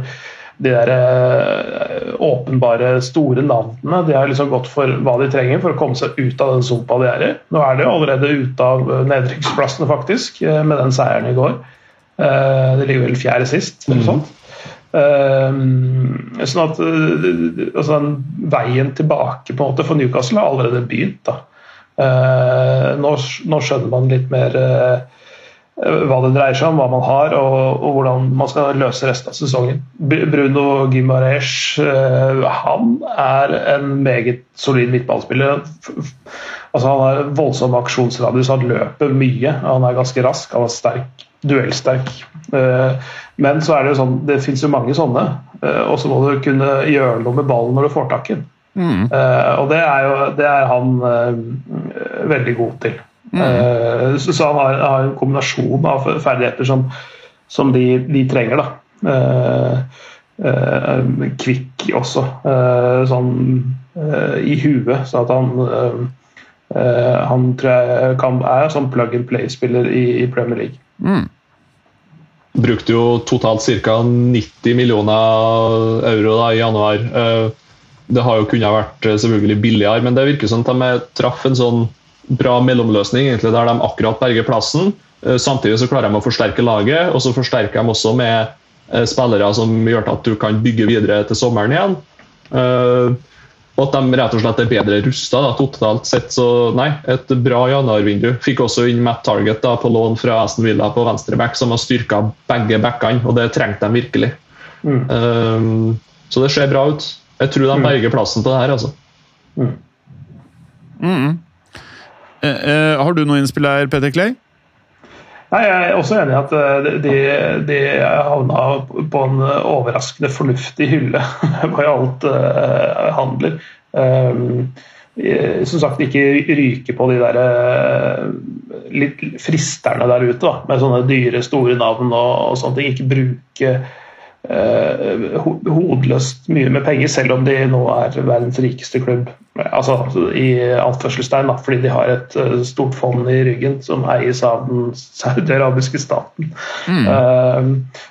de der eh, åpenbare store navnene. De har liksom gått for hva de trenger for å komme seg ut av den sumpa de er i. Nå er de allerede ute av eh, nedrykksplassene, faktisk, eh, med den seieren i går. De ligger vel fjerde sist, eller noe sånt. Um, sånn at altså veien tilbake på en måte for Newcastle har allerede begynt. da. Nå, nå skjønner man litt mer hva det dreier seg om, hva man har og, og hvordan man skal løse resten av sesongen. Bruno Gimaresh han er en meget solid midtballspiller. Altså, han har voldsom aksjonsradius, han løper mye. Han er ganske rask, han er sterk, duellsterk. Eh, Men så er det jo sånn, det fins jo mange sånne, eh, og så må du kunne gjøre noe med ballen når du får tak i den. Mm. Eh, Og det er jo det er han eh, veldig god til. Eh, Så så han har, har en kombinasjon av ferdigheter som, som de, de trenger, da. Eh, eh, Kvikk også, eh, sånn eh, i huet, så at han Han tror jeg kan, er sånn plug and play-spiller i, i Premier League. Mm. Brukte jo totalt ca. 90 millioner euro da, i januar. Eh, Det har jo kunnet vært selvfølgelig billigere, men det virker som at de traff en sånn bra mellomløsning egentlig, der de akkurat berger plassen. Eh, Samtidig så klarer de å forsterke laget, og så forsterker de også med eh, spillere som gjør at du kan bygge videre til sommeren igjen. Eh, og at de rett og slett er bedre rusta totalt sett. Så nei, et bra januarvindu. Fikk også inn Matt Target da, på lån fra Aston Villa på venstreback, som har styrka begge backene, og det trengte de virkelig. Mm. Um, så det ser bra ut. Jeg tror de berger plassen på det her. altså. Mm. Eh, eh, har du noe innspill her, Peter Clay? Nei, Jeg er også enig i at eh, de, de havna på en overraskende fornuftig hylle hva alt uh, handler. Um, eh, som sagt, ikke ryke på de der eh, litt fristerne der ute, da, med sånne dyre, store navn og, og sånne ting. Ikke bruke eh, hodeløst mye med penger, selv om de nå er verdens rikeste klubb. Altså i anførselstegn, fordi de har et eh, stort fond i ryggen som eies av den saudiarabiske staten. Eh,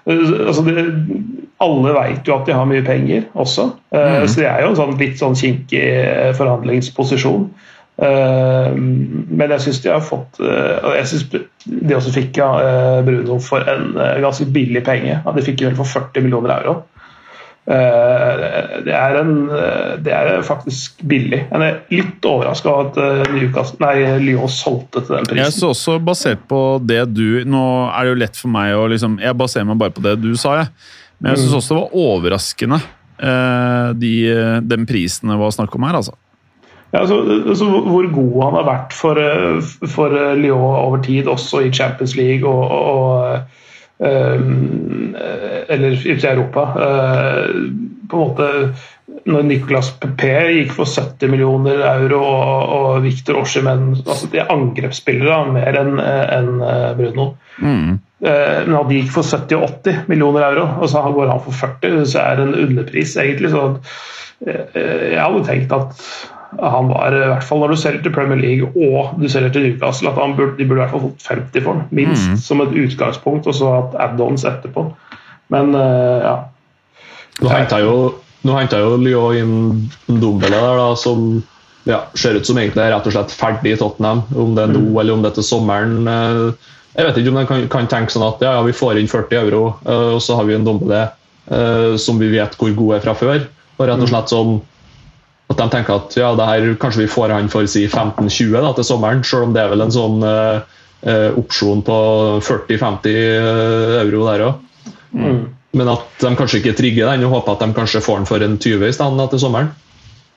altså de, alle vet jo at de har mye penger også, eh, så det er jo en sånn, litt sånn kinkig eh, forhandlingsposisjon. Eh, men jeg syns de har fått eh, Jeg synes de også fikk ja, eh, Bruno for en ganske billig penge. De fikk vel for 40 millioner euro. Det er, en, det er faktisk billig. Jeg er litt overraska over at Newcastle, nei, Lyon solgte til den prisen. Jeg så også basert på det du Nå er det jo lett for meg å liksom Jeg baserer meg bare på det du sa, jeg. Men jeg syns også det var overraskende, de, den prisen det var snakk om her, altså. Ja, altså, altså, hvor god han har vært for, eh, for eh, Lyon over tid, også i Champions League og, og um, Eller i Europa. Uh, på en måte når Nicolas Pepe gikk for 70 millioner euro og, og Victor Oshimen altså De er angrepsspillere mer enn eh, Bruno. Mm. Eh, Men de gikk for 70-80 millioner euro, og så går han for 40, så er det en underpris, egentlig. Så eh, jeg hadde tenkt at han var, i hvert fall når du selger til Premier League og du selger til Newcastle, at han burde, de burde i hvert fall fått 50 for den, minst Mm. som et utgangspunkt, og så hatt add-ons etterpå. Men eh, ja. Nå henta jo, nå jo Lyon inn Dombele der, da, som ja, ser ut som egentlig er rett og slett ferdig i Tottenham. Om det er nå eller om det er til sommeren. eh, Jeg vet ikke om de kan, kan tenke sånn at ja, vi får inn 40 euro, eh, og så har vi en Dombele eh, som vi vet hvor god er fra før. Og rett og slett sånn at de tenker at ja, det her, kanskje vi får han for si 15-20 da, til sommeren, selv om det er vel en sånn eh, eh, opsjon på 40-50 euro der òg. Mm. Men at de kanskje ikke trigger den og håper at de kanskje får den for en 20 i stedet til sommeren.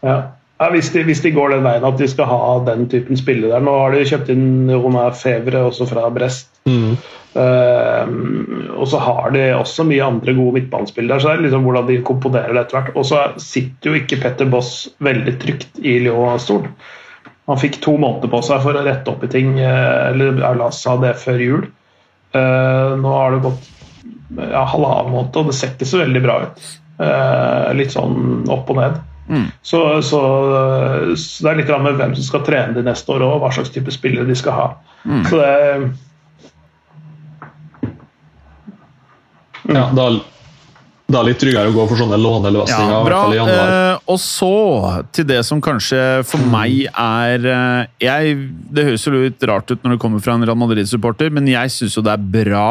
Ja. Ja, hvis, de, hvis de går den veien at de skal ha den typen spillere der Nå har de kjøpt inn Romain Fevre også fra Brest. Mm. Uh, og så har de også mye andre gode midtbanespillere. Så det er liksom hvordan de komponerer det etter hvert. Og så sitter jo ikke Petter Boss veldig trygt i Lyon-stol. Han fikk to måneder på seg for å rette opp i ting, eh, eller la sa det før jul. Uh, nå har det gått ja, halvannen måned, og det ser ikke så veldig bra ut. Uh, litt sånn opp og ned. Mm. Så, så, så det er litt med hvem som skal trene de neste år og hva slags type spillere de skal ha. Mm. Så det Ja, da, da er det litt tryggere å gå for sånne låneløsninger. Ja, bra. i januar. Eh, og så til det som kanskje for meg er eh, jeg, Det høres jo litt rart ut når det kommer fra en Real Madrid-supporter, men jeg syns jo det er bra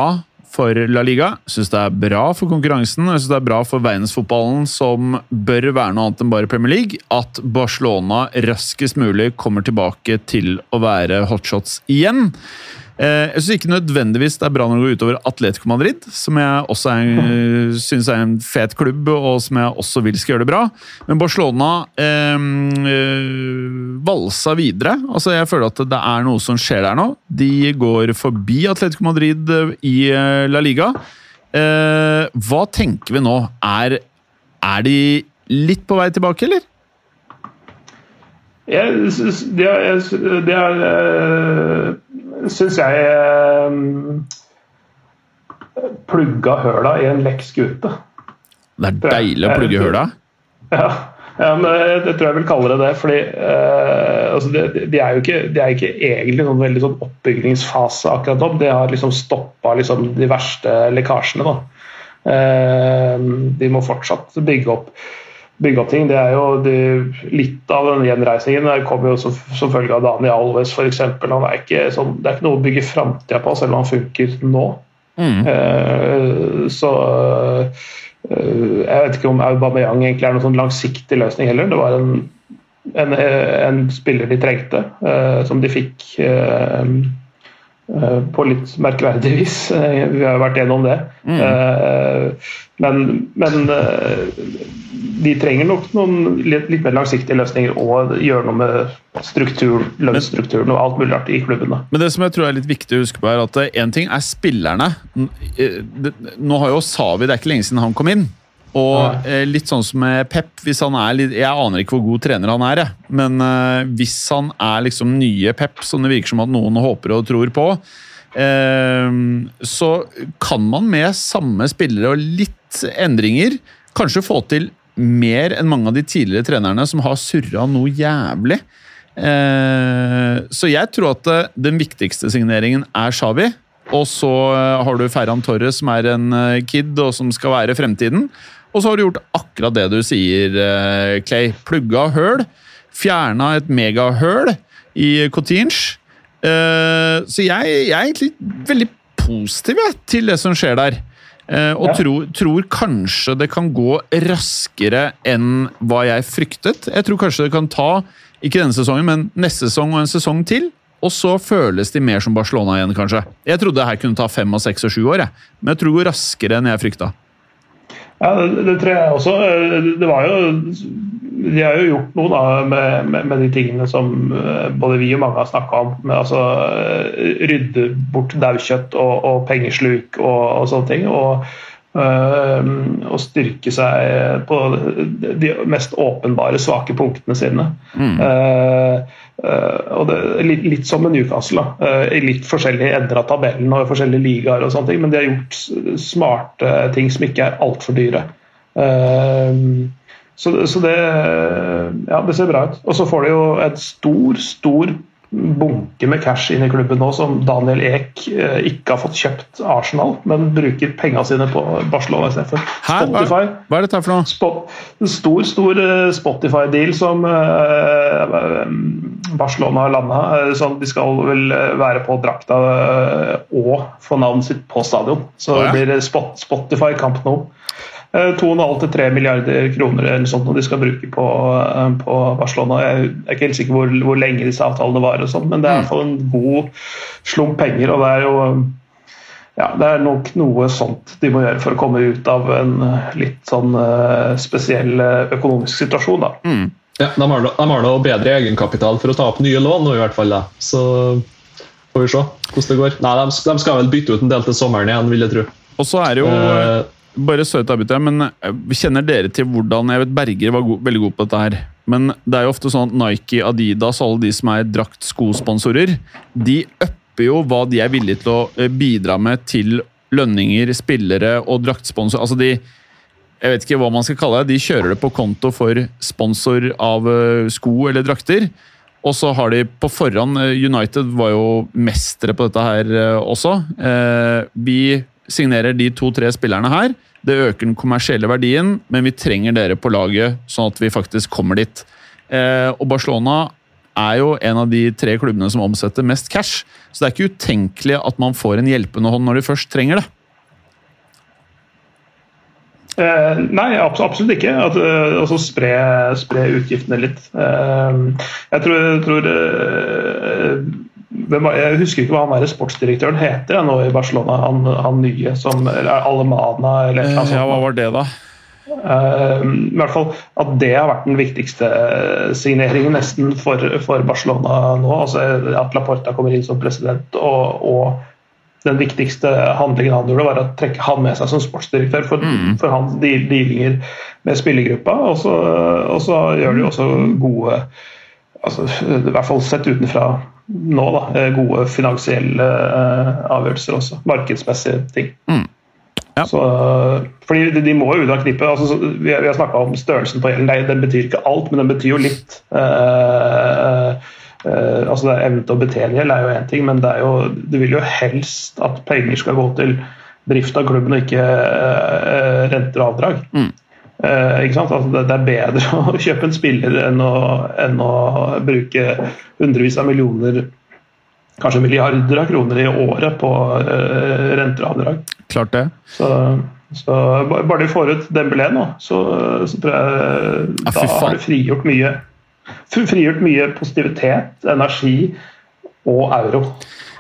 for La Liga. Syns det er bra for konkurransen og synes det er bra for verdensfotballen, som bør være noe annet enn bare Premier League, at Barcelona raskest mulig kommer tilbake til å være hotshots igjen. Eh, Jeg syns ikke nødvendigvis det er bra når det går utover Atletico Madrid, som jeg også er, syns er en fet klubb, og som jeg også vil skal gjøre det bra. Men Barcelona eh, eh, valsa videre. Altså, jeg føler at det er noe som skjer der nå. De går forbi Atletico Madrid eh, i La Liga. Eh, hva tenker vi nå? Er, er de litt på vei tilbake, eller? Jeg syns Det er, det er eh, Syns jeg eh, plugga høla i en lekk skute. Det er deilig å plugge høla. Ja, ja men jeg, jeg tror jeg vil kalle det det. fordi eh, altså de, de er jo ikke, er ikke egentlig noen veldig sånn oppbyggingsfase akkurat nå. De har liksom stoppa liksom de verste lekkasjene. da. Eh, de må fortsatt bygge opp, bygge opp ting. Det er jo det, Litt av den gjenreisingen der kommer jo som, som følge av Dani Alves f.eks. Han er ikke sånn, det er ikke noe å bygge framtida på, selv om han funker nå. Mm. Uh, så uh, jeg vet ikke om Aubameyang egentlig er noen sånn langsiktig løsning heller. Det var en, en, en spiller de trengte, uh, som de fikk på litt merkverdig vis. Eh, Vi har jo vært gjennom det. Mm. Eh, Men, men eh, de trenger nok noen litt, litt mer langsiktige løsninger og gjøre noe med strukturen, lønnsstrukturen og alt mulig rart i klubben. da. Men det som jeg tror er litt viktig å huske på, er at én ting er spillerne. Eh, Nå har jo Savi, det er ikke lenge siden han kom inn. Og eh, litt sånn som med Pep, hvis han er litt Jeg aner ikke hvor god trener han er, jeg. Men eh, hvis han er liksom nye Pep, som det virker som at noen håper og tror på, eh, så kan man med samme spillere og litt endringer kanskje få til mer enn mange av de tidligere trenerne som har surra noe jævlig. Eh, så jeg tror at eh, den viktigste signeringen er Xavi. Og så eh, har du Ferran Torres, som er en kid, og som skal være fremtiden. Og så har du gjort akkurat det du sier, eh, Clay. Plugga høl. Fjerna et megahøl i Coutinge. Eh, så jeg, jeg er egentlig veldig positiv til det som skjer der. Eh, og Ja. tror, tror kanskje det kan gå raskere enn hva jeg fryktet. Jeg tror kanskje det kan ta, ikke denne sesongen, men neste sesong og en sesong til. Og så føles de mer som Barcelona igjen, kanskje. Jeg trodde det her kunne ta fem, og seks og sju år, jeg. men jeg tror det går raskere enn jeg frykta. Ja, det, det tror jeg også. Det var jo De har jo gjort noe da med, med, med de tingene som eh, både vi og mange har snakka om. Med, altså, eh, rydde bort daukjøtt og, og pengesluk og, og sånne ting. Og, og styrke seg på de mest åpenbare svake punktene sine. Mm. Eh, eh, og det, litt, litt som med Newcastle. Eh, i litt forskjellige ender av tabellen og forskjellige ligaer, og sånne ting, men de har gjort smarte ting som ikke er altfor dyre. Eh, Så, så det, ja, det ser bra ut. Og så får de jo en stor, stor bunke med cash inn i klubben nå som Daniel Eek eh, ikke har fått kjøpt Arsenal, men bruker pengene sine på Barcelona istedenfor. Spotify. hva er dette for noe? Spot, stor stor eh, Spotify-deal som eh, Barcelona har landa. Sånn de skal vel være på drakta og få navnet sitt på stadion. Så det blir Spot, Spotify Camp Nou. 2,5-3 milliarder kroner eller sånt, når de skal bruke på, eh, på Barcelona. Jeg er ikke helt sikker hvor, hvor lenge disse avtalene var, og sånt, men det er i hvert fall en god slump penger. og det er jo ja, Det er nok noe sånt de må gjøre for å komme ut av en litt sånn eh, spesiell eh, økonomisk situasjon. da. Ja, de har, noe bedre egenkapital for å ta opp nye lån nå, i hvert fall. Da. Så får vi se hvordan det går. Nei, de, de skal vel bytte ut en del til sommeren igjen, vil jeg tro. Og så er det jo Eh, Bare søt avbryter, jeg, men eh, kjenner dere til hvordan Jeg vet Berger var go veldig god på dette her. Men det er jo ofte sånn at Nike, Adidas og alle de som er drakt-skosponsorer, de upper jo hva de er villige til å eh, bidra med til lønninger, spillere og draktsponsor. Altså de Jeg vet ikke hva man skal kalle det. De kjører det på konto for sponsor av eh, sko eller drakter. Og så har de på forhånd United var jo mestere på dette her også. Vi signerer de to-tre spillerne her. Det øker den kommersielle verdien, men vi trenger dere på laget, sånn at vi faktisk kommer dit. Eh, og Barcelona er jo en av de tre klubbene som omsetter mest cash, så det er ikke utenkelig at man får en hjelpende hånd når de først trenger det. Eh, nei, abs absolutt ikke. At, eh, altså spre, spre utgiftene litt. Eh, jeg tror, jeg, tror eh, jeg husker ikke hva han der sportsdirektøren heter nå i Barcelona. Han, han nye som Alemana eller noe sånt. Ja, hva var det, da? Uh, I hvert fall at det har vært den viktigste signeringen nesten for, for Barcelona nå. altså At Laporta kommer inn som president, og, og den viktigste handlingen han gjorde, var å trekke han med seg som sportsdirektør for, for hans dealinger med spillergruppa. Og så, og så gjør de også gode altså, I hvert fall sett utenfra nå, da, eh, gode finansielle eh, avgjørelser også. Markedsmessige ting. Ja. Så, fordi de, de må jo ut knippet. Altså, vi, vi har snakka om størrelsen på gjelden. Den betyr ikke alt, men den betyr jo litt. Uh, uh, altså det Evnen til å betjene gjeld er jo én ting, men det jo, du vil jo helst at penger skal gå til drift av klubben og ikke uh, renter og avdrag. Eh, sant? Altså det, det er bedre å kjøpe en spiller enn å, enn å bruke hundrevis av millioner, kanskje milliarder av kroner i året på eh, renter og avdrag. Klart det. Så, så bare de får ut Dembélé nå, så, så tror jeg Ja, da har du frigjort mye. Frigjort mye positivitet, energi og euro.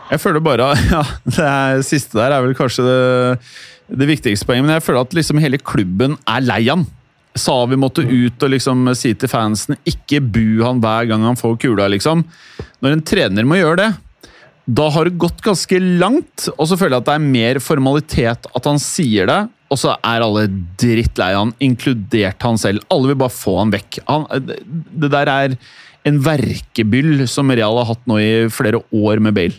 Jeg føler bare ja, Det siste der er vel kanskje det, det viktigste poenget, men jeg føler at liksom hele klubben er lei han. Savi måtte ut og liksom si til fansen ikke bu han hver gang han får kula, liksom. Når en trener må gjøre det, da har det gått ganske langt. Og så føler jeg at det er mer formalitet at han sier det, og så er alle drittlei han, inkludert han selv. Alle vil bare få han vekk. Han, det, der er en verkebyll som Real har hatt nå i flere år med Bale.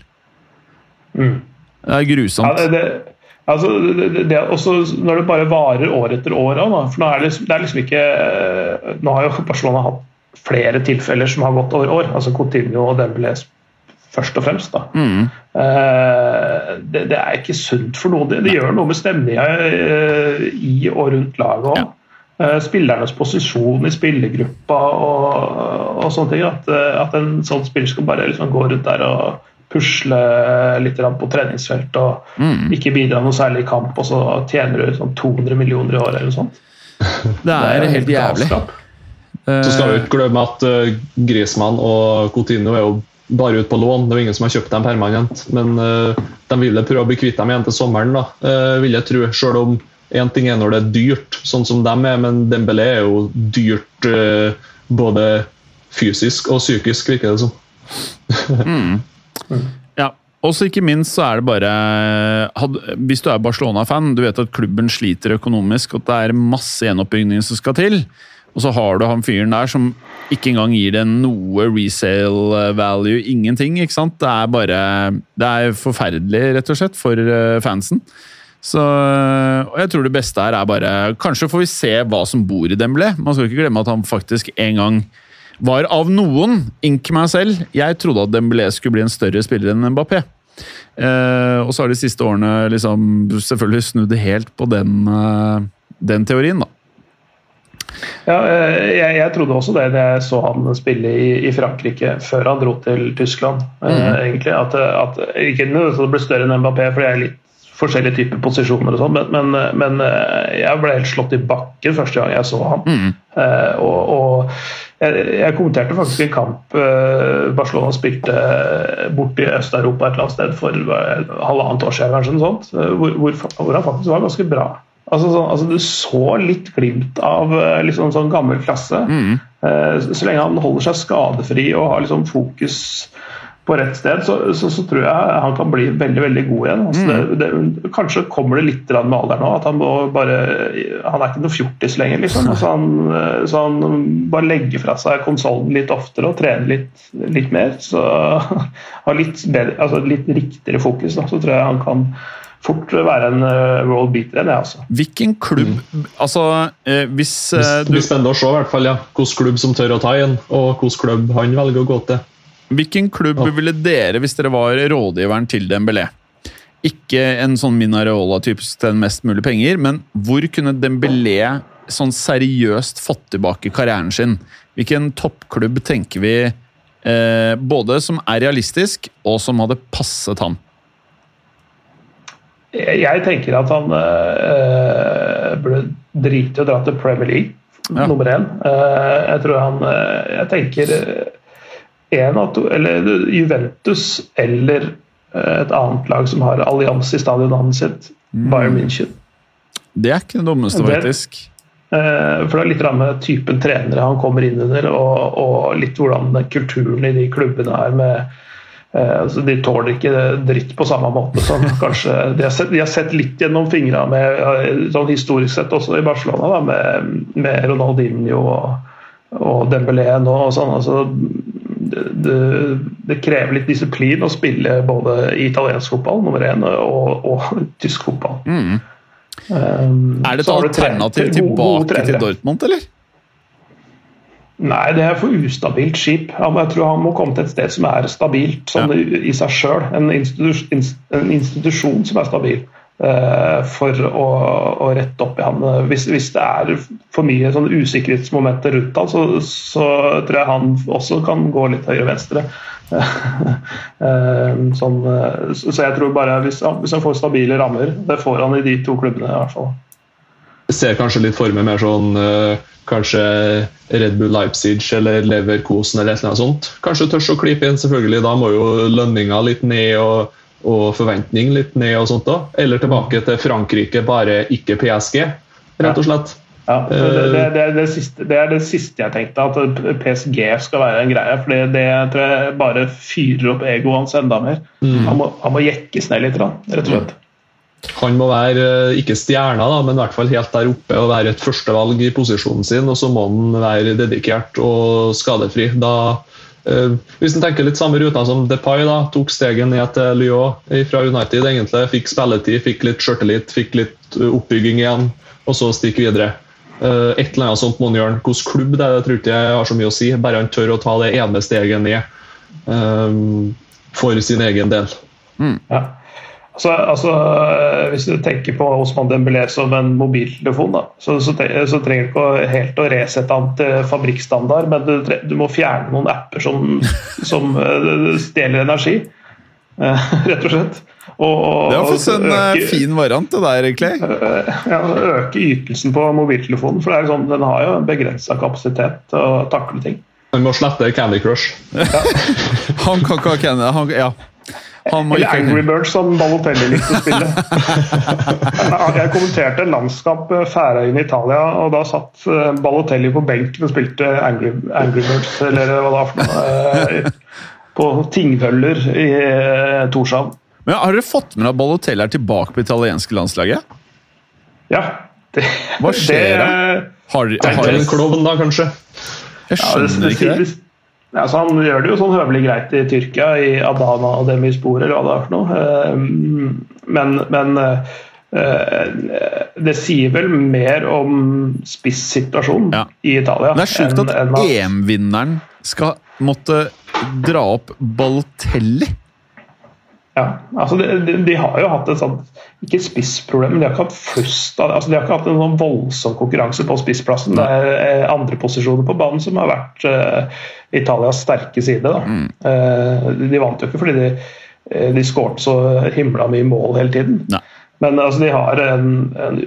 Det er grusomt. Ja, det, det, altså, det, det, også når det bare varer år etter år òg, for nå er det, det er liksom ikke eh, Nå har jo Barcelona hatt flere tilfeller som har gått over år. altså Coutinho og Dembélé først og fremst. da. Mm. Eh, det, det er ikke sunt for noen. Det, det gjør noe med stemninga eh, i og rundt laget òg. Spillernes posisjon i spillergruppa og, og sånne ting. At, at en sånn spiller skal bare liksom gå rundt der og pusle litt på treningsfelt og Mm. ikke bidra noe særlig i kamp, og så tjener du sånn 200 millioner i året eller noe sånt. Det er helt jævlig. Så skal vi ikke glemme at uh, Griezmann og Coutinho er jo bare ute på lån. Det er jo ingen som har kjøpt dem permanent. Men eh, de vil prøve å bli kvitt dem igjen til sommeren, da, eh, vil jeg tro. Selv om én ting er når det er dyrt, sånn som dem er, men Dembélé er jo dyrt eh, både fysisk og psykisk, virker det som. Ja. Og så ikke minst så er det bare had, Hvis du er Barcelona-fan, du vet at klubben sliter økonomisk, og at det er masse gjenoppbygging som skal til. Og så har du han fyren der som ikke engang gir det noe resale value. Ingenting, ikke sant? Det er bare Det er forferdelig, rett og slett, for eh, fansen. Så, og jeg tror det beste her er bare Kanskje får vi se hva som bor i Dembélé. Man skal ikke glemme at han faktisk en gang var av noen, ink meg selv Jeg trodde at Dembélé skulle bli en større spiller enn Mbappé. Eh, og så har de siste årene liksom selvfølgelig snudd helt på den, eh, den teorien, da. Ja, eh, jeg, jeg, trodde også det da jeg så han spille i, i, Frankrike før han dro til Tyskland. Mm. Eh, egentlig, at, at Ikke at det ble større enn Mbappé, for det er litt forskjellige typer posisjoner, og sånn, men, men, men, jeg ble helt slått i bakken første gang jeg så han. Mm. Eh, og, og jeg, jeg, kommenterte faktisk en kamp eh, Barcelona spilte borti Øst-Europa et eller annet sted for halvannet år siden, kanskje, noe sånt, hvor, hvor, hvor han faktisk var ganske bra. Altså, så, altså, Du så litt glimt av liksom, sånn gammel klasse. Mm. Så lenge han holder seg skadefri og har liksom fokus på rett sted, så, så, så, tror jeg han kan bli veldig veldig god igjen. Altså mm. det, det, kanskje kommer det litt med alderen nå, at han må bare Han er ikke noe fjortis lenger, liksom. Altså han, så han bare legger fra seg konsollen litt oftere og trener litt, litt mer. Så har litt, bedre, altså litt riktigere fokus, da, så tror jeg han kan fort være en uh, world beater enn jeg, altså. Hvilken klubb mm. Altså, eh, hvis eh, du Det blir spennende å se, i hvert fall, ja. Hvilken klubb som tør å ta igjen, og hvilken klubb han velger å gå til. Hvilken klubb ville dere hvis dere var rådgiveren til Dembélé? Ikke en sånn Minareola-type til mest mulig penger, men hvor kunne Dembélé sånn seriøst fått tilbake karrieren sin? Hvilken toppklubb tenker vi eh, både som er realistisk, og som hadde passet han? Jeg tenker at han øh, burde drite i å dra til Premier League, ja. nummer én. Uh, jeg tror han uh, Jeg tenker en av to, eller Juventus eller eh, et annet lag som har allianse i stadionnavnet sitt, mm. Bayern München. Det er ikke det dummeste, faktisk. Det, for det er litt med typen trenere han kommer inn under, og, og litt hvordan kulturen i de klubbene er med eh, altså De tåler ikke dritt på samme måte som kanskje De har sett, de har sett litt gjennom fingra med sånn historisk sett også i Barcelona, da, med, med Ronaldinho og, og Dembélé nå og sånn. altså det, det, krever litt disiplin å spille både i italiensk fotball nummer én og, og tysk fotball. Mm. Um, er det et alternativ tilbake til Dortmund, eller? Nei, det er for ustabilt skip. Jeg tror han må komme til et sted som er stabilt sånn ja. i seg sjøl. En, en, institusjon som er stabil. Eh, for å, å, rette opp i han. Hvis, hvis, det er for mye sånn usikkerhetsmomenter rundt han, så, så, tror jeg han også kan gå litt høyre-venstre. Eh, sånn, så jeg tror bare hvis, hvis, han får stabile rammer, det får han i de to klubbene i hvert fall. Jeg ser kanskje litt for meg mer sånn eh, kanskje Red Bull Leipzig eller Leverkosen eller noe sånt. Kanskje tørs å klype inn, selvfølgelig. Da må jo lønninga litt ned. og og forventning litt ned og sånt da. Eller tilbake til Frankrike, bare ikke PSG, rett og slett. Ja, det, det, det, er det, siste, det er det siste jeg tenkte, at PSG skal være en greie. For det, tror jeg bare fyrer opp egoet hans enda mer. Mm. Han, må, han, må, jekkes ned litt, rett og slett. Han må være eh, ikke stjerna, da, men i hvert fall helt der oppe og være et førstevalg i posisjonen sin. Og så må han være dedikert og skadefri. Da, Eh, hvis en tenker litt samme ruta som Depay, da, tok steget ned til Lyon fra United. egentlig, Fikk spilletid, fikk litt sjøltillit, fikk litt eh, oppbygging igjen, og så stikke videre. Eh, et eller annet sånt må han gjøre. Hvilken klubb det er, det tror ikke jeg har så mye å si. Bare han tør å ta det ene steget ned um, for sin egen del. Mm. Ja. Altså, altså, hvis du tenker på Osman Dembélé som en mobiltelefon, da, så, så, så, trenger du ikke helt å resette han til fabrikkstandard, men du, du, må fjerne noen apper som, som uh, stjeler energi. Uh, rett og slett. Og, og, det er faktisk en eh, øke, fin variant, det der, egentlig. Ja, Øke ytelsen på mobiltelefonen, for sånn, den har jo en begrensa kapasitet til å takle ting. Den må slette Candy Crush. Ja. han kan ikke ha Candy han, ja. Eller Angry Birds, som Balotelli likte å spille. jeg kommenterte en landskamp eh, Færøyene i Italia, og da satt eh, Balotelli på benken og spilte Angry, Angry Birds, eller hva det var for noe, eh, på Tingvøller i Torshavn. Men Har dere fått med at Balotelli er tilbake på italienske landslaget? Ja. Det, hva skjer da? Har, har, har, en klovn, da, kanskje? Jeg skjønner ja, det, ikke det. Ja, så Han gjør det jo sånn høvelig greit i Tyrkia, i Adana og Demispor eller hva det er for noe. Eh, men, men eh, eh, Det sier vel mer om spissituasjonen Ja. i Italia. Det er sjukt at EM-vinneren skal måtte dra opp Balotelli. Ja, altså de, de, de har jo hatt et sånt Ikke spissproblem, men de har ikke hatt flust. Altså de har ikke hatt en sånn voldsom konkurranse på spissplassen. Det er eh, andre posisjoner på banen som har vært uh, Italias sterke side. Da. Mm. Uh, de vant jo ikke fordi de, de skåret så himla mye mål hele tiden. Nei. Men altså, de har en, en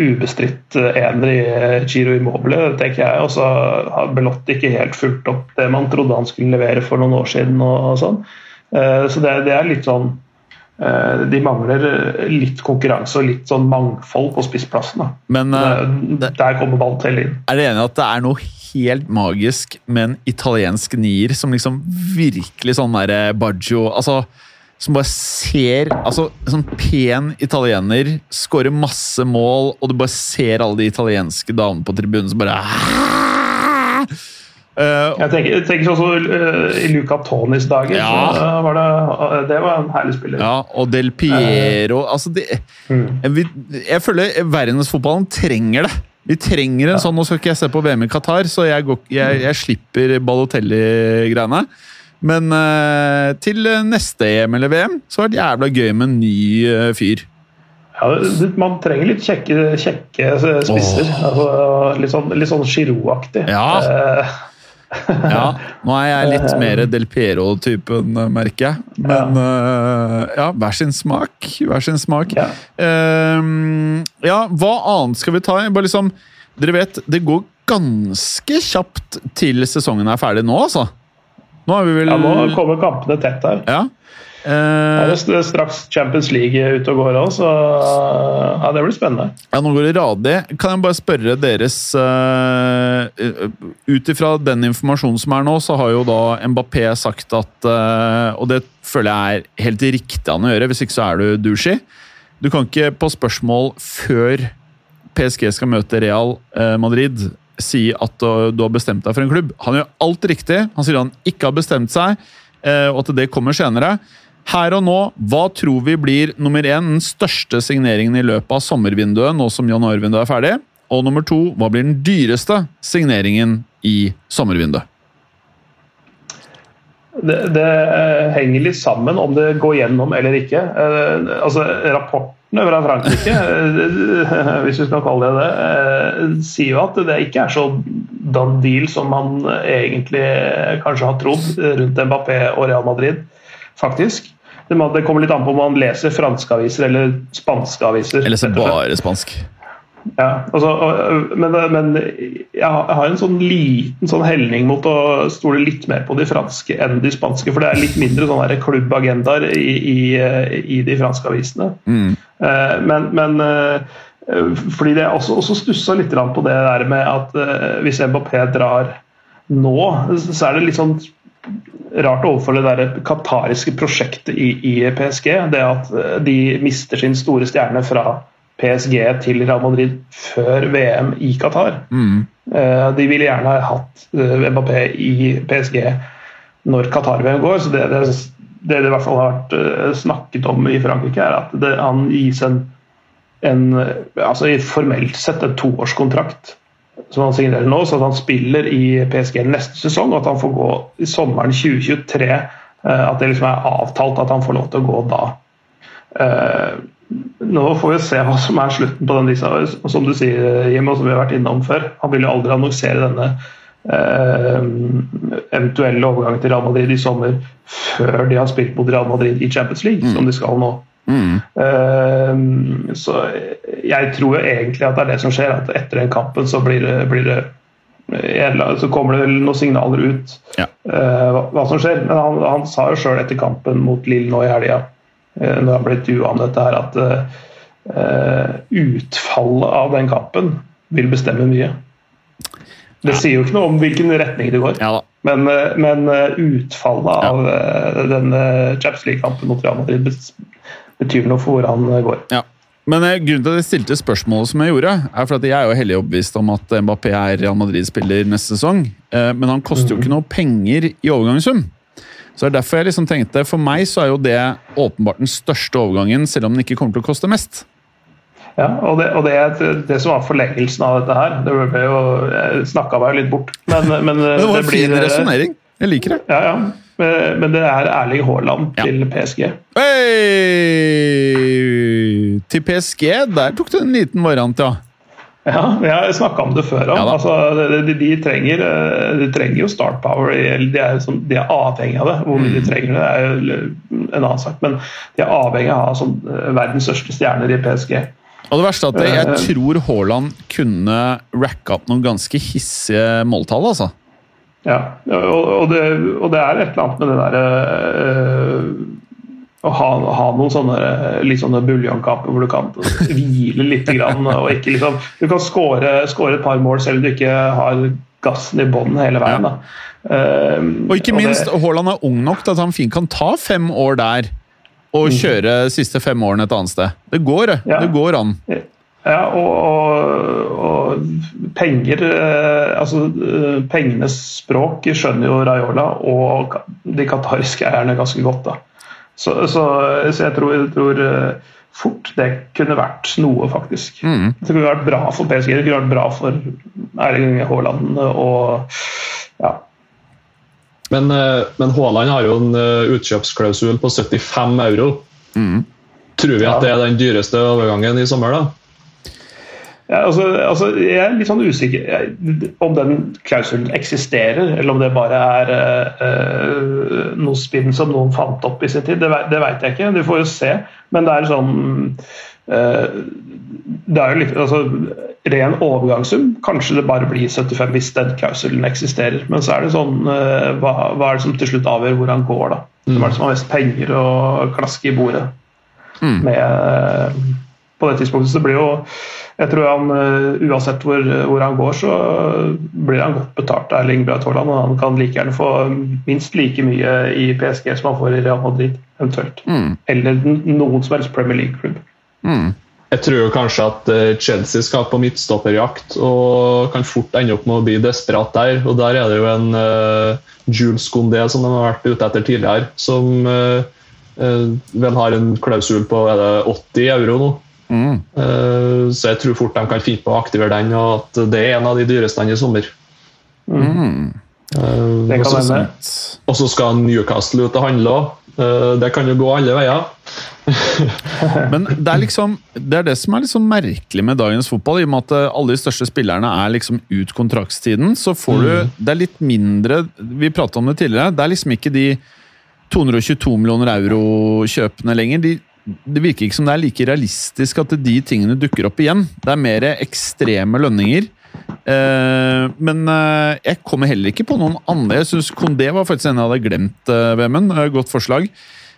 ubestridt ener i Giro Immobile, tenker jeg. Og så har Belotti ikke helt fulgt opp det man trodde han skulle levere for noen år siden. og, og sånn. Eh, Så det, det er litt sånn eh, De mangler litt konkurranse og litt sånn mangfold på spissplassen. Men det, Der, der kommer Balotelli inn. er du enig i at det er noe helt magisk med en italiensk nier som liksom virkelig sånn derre Baggio altså, Som bare ser altså, Sånn pen italiener, skårer masse mål, og du bare ser alle de italienske damene på tribunen som bare Eh, Jeg tenker, jeg tenker også uh, I Luca Tonis dager Ja. så eh, var det, det var en herlig spiller. Ja, og Del Piero altså det, vi, Jeg føler verdensfotballen trenger det. Vi trenger en sånn Nå skal ikke jeg se på VM i Qatar, så jeg, går, jeg, jeg slipper Balotelli-greiene. Men til neste EM eller VM så har det vært jævla gøy med en ny fyr. Ja, man trenger litt kjekke, kjekke spisser. Altså, litt sånn, litt sånn Giroud-aktig. Ja. Ja, Nå er jeg litt mer Del Piero-typen, eh, merker jeg. Men eh, ja, hver sin smak. Hver sin smak. Ja. Uh, ja, hva annet skal vi ta? Bare liksom, dere vet, det går ganske kjapt til sesongen er ferdig nå, altså. Nå er vi vel ja, nå kommer kampene tett her. Ja. Det Eh, er straks Champions League ute og går òg, så ja, det blir spennende. ja, nå går det radig. Kan jeg bare spørre deres uh, Ut ifra den informasjonen som er nå, så har jo da Mbappé sagt at uh, Og det føler jeg er helt riktig han å gjøre, hvis ikke så er du douchey. Du kan ikke på spørsmål før PSG skal møte Real Madrid, si at du, har bestemt deg for en klubb. Han gjør alt riktig. Han sier han ikke har bestemt seg, og at det kommer senere. Her og nå, hva tror vi blir nummer én, den største signeringen i løpet av sommervinduet, nå som januarvinduet er ferdig? Og nummer to, hva blir den dyreste signeringen i sommervinduet? Det, det eh, henger litt sammen om det går gjennom eller ikke. Eh, altså Rapportene fra Frankrike, eh, hvis vi skal kalle det det, sier jo at det ikke er så done deal som man egentlig kanskje har trodd rundt Mbappé og Real Madrid, faktisk. Det, kommer litt an på om man leser franske aviser eller spanske aviser. Eller så bare spansk. Ja, altså, men, men jeg har en sånn liten sånn helning mot å stole litt mer på de franske enn de spanske. For det er litt mindre sånne klubbagendaer i, i, i de franske avisene. Mm. Eh, Men, men fordi det også, også stussa litt på det der med at hvis Mbappé drar nå, så er det litt sånn rart overfor det der qatariske prosjektet i, i PSG. Det at eh, de mister sin store stjerne fra PSG til Real Madrid før VM i Qatar. Mm. Eh, De ville gjerne ha hatt eh, Mbappé i PSG når Qatar-VM går. så det, det, det det i hvert fall har vært snakket om i Frankrike, er at det, han gis en, en altså formelt sett en toårskontrakt som han signerer nå, så at han spiller i PSG neste sesong, og at han får gå i sommeren 2023. eh, At det liksom er avtalt at han får lov til å gå da. Eh, Nå får vi se hva som er slutten på den lista. Og Som du sier, Jim, og som vi har vært innom før, han vil jo aldri annonsere denne eh, eventuelle overgangen til Real Madrid i sommer før de har spilt mot Real Madrid i Champions League, som de skal nå. Mm. Så jeg tror jo egentlig at det er det som skjer, at etter den kampen så blir det, blir det så kommer det noen signaler ut Ja. eh, hva, hva som skjer. Men han, han sa jo sjøl etter kampen mot Lill nå i helga, eh, når han ble intervjua om dette, her, at uh, utfallet av den kampen vil bestemme mye. Det sier jo ikke noe om hvilken retning det går, Ja men, men utfallet av eh, denne Chaps League-kampen mot Real Madrid betyr noe for hvor han eh, går. Ja. Men eh, grunnen til at jeg stilte spørsmålet som jeg gjorde, er for at jeg er jo hellig overbevist om at Mbappé er Real Madrid-spiller neste sesong. Eh, Men han koster jo ikke noe penger i overgangssum. Så det er derfor jeg liksom tenkte, For meg så er jo det åpenbart den største overgangen, selv om den ikke kommer til å koste mest. Ja, og det, og det, det som var forlengelsen av dette her Det ble jo snakka meg litt bort, men, men Det var en fin resonnering. Jeg liker det. Ja, ja. Men men det er Erling Haaland Ja. til PSG. Hei! Til PSG, der tok du en liten variant, ja. Ja, vi har snakka om det før òg. Ja altså, de, de, trenger, eh, de trenger jo start power. De er, sånn- de er avhengig av det. Hvor mye de Mm. trenger det, er jo en annen sak. Men de er avhengig av sånn, eh, verdens største stjerner i PSG. Og det verste er at jeg Eh. tror Haaland kunne racka opp noen ganske hissige måltall, altså. Ja, og, det, og det er et eller annet med det derre å ha, ha noen sånne eh, litt sånne buljongkamper hvor du kan hvile litt. Grann, og ikke liksom, du kan score, score et par mål selv om du ikke har gassen i bånn hele veien. Da. Eh, Og ikke minst, Haaland er ung nok til at han fint kan ta fem år der og kjøre de siste fem årene et annet sted. Det går, det. Ja. Det går an. Ja, og, og, og penger eh, Altså, eh, pengenes språk skjønner jo Raiola og de qatariske eierne ganske godt. da. Så, så, så jeg tror, jeg tror eh, fort det kunne vært noe, faktisk. Mm. Det kunne vært bra for PSG, det kunne vært bra for Erling Haaland og ja. Men, men Haaland har jo en utkjøpsklausul på 75 euro. Mm. Tror vi Ja. at det er den dyreste overgangen i sommer, da? Ja, altså, altså, jeg er litt sånn usikker jeg- om den klausulen eksisterer, eller om det bare er eh, noe spinn som noen fant opp i sin tid. Det, det veit jeg ikke, du får jo se. Men det er sånn eh, Det er jo litt altså, Ren overgangssum. Kanskje det bare blir 75 hvis den klausulen eksisterer. Men så er det sånn eh, hva, hva er det som til slutt avgjør hvor han går, da? Hvem er det som har mest penger å klaske i bordet? Mm. med på det tidspunktet. Så blir jo Jeg tror han eh, uansett hvor, hvor han går, så blir han godt betalt av Erling Braut Haaland. Og han kan like gjerne få minst like mye i PSG som han får i Real Madrid, eventuelt. Mm. Eller noen som helst Premier League-klubb. Mm. Jeg tror jo kanskje at eh, Chelsea skal på midtstopperjakt og kan fort ende opp med å bli desperat der. Og der er det jo en uh, Jules Condé som de har vært ute etter tidligere, som uh, uh, vel har en klausul på er det 80 euro nå. Mm. Eh, så jeg tror fort de kan finne på å aktivere den, og at det er en av de dyreste i sommer. Mm. Eh, Det kan og så- hende. Og så skal Newcastle ut og handle òg. Det kan jo gå alle veier. Men det er liksom Det er det som er sånn merkelig med dagens fotball. I og med at eh, alle de største spillerne er liksom ut kontraktstiden, så får du Det er litt mindre Vi pratet om det tidligere. Det er liksom ikke de 222 millioner euro-kjøpene lenger. De, det virker ikke som det er like realistisk at de tingene dukker opp igjen. Det er mer ekstreme lønninger. Uh, men uh, jeg kommer heller ikke på noen andre. Jeg syns Kondé var faktisk en jeg hadde glemt, uh, Vemund. Godt forslag.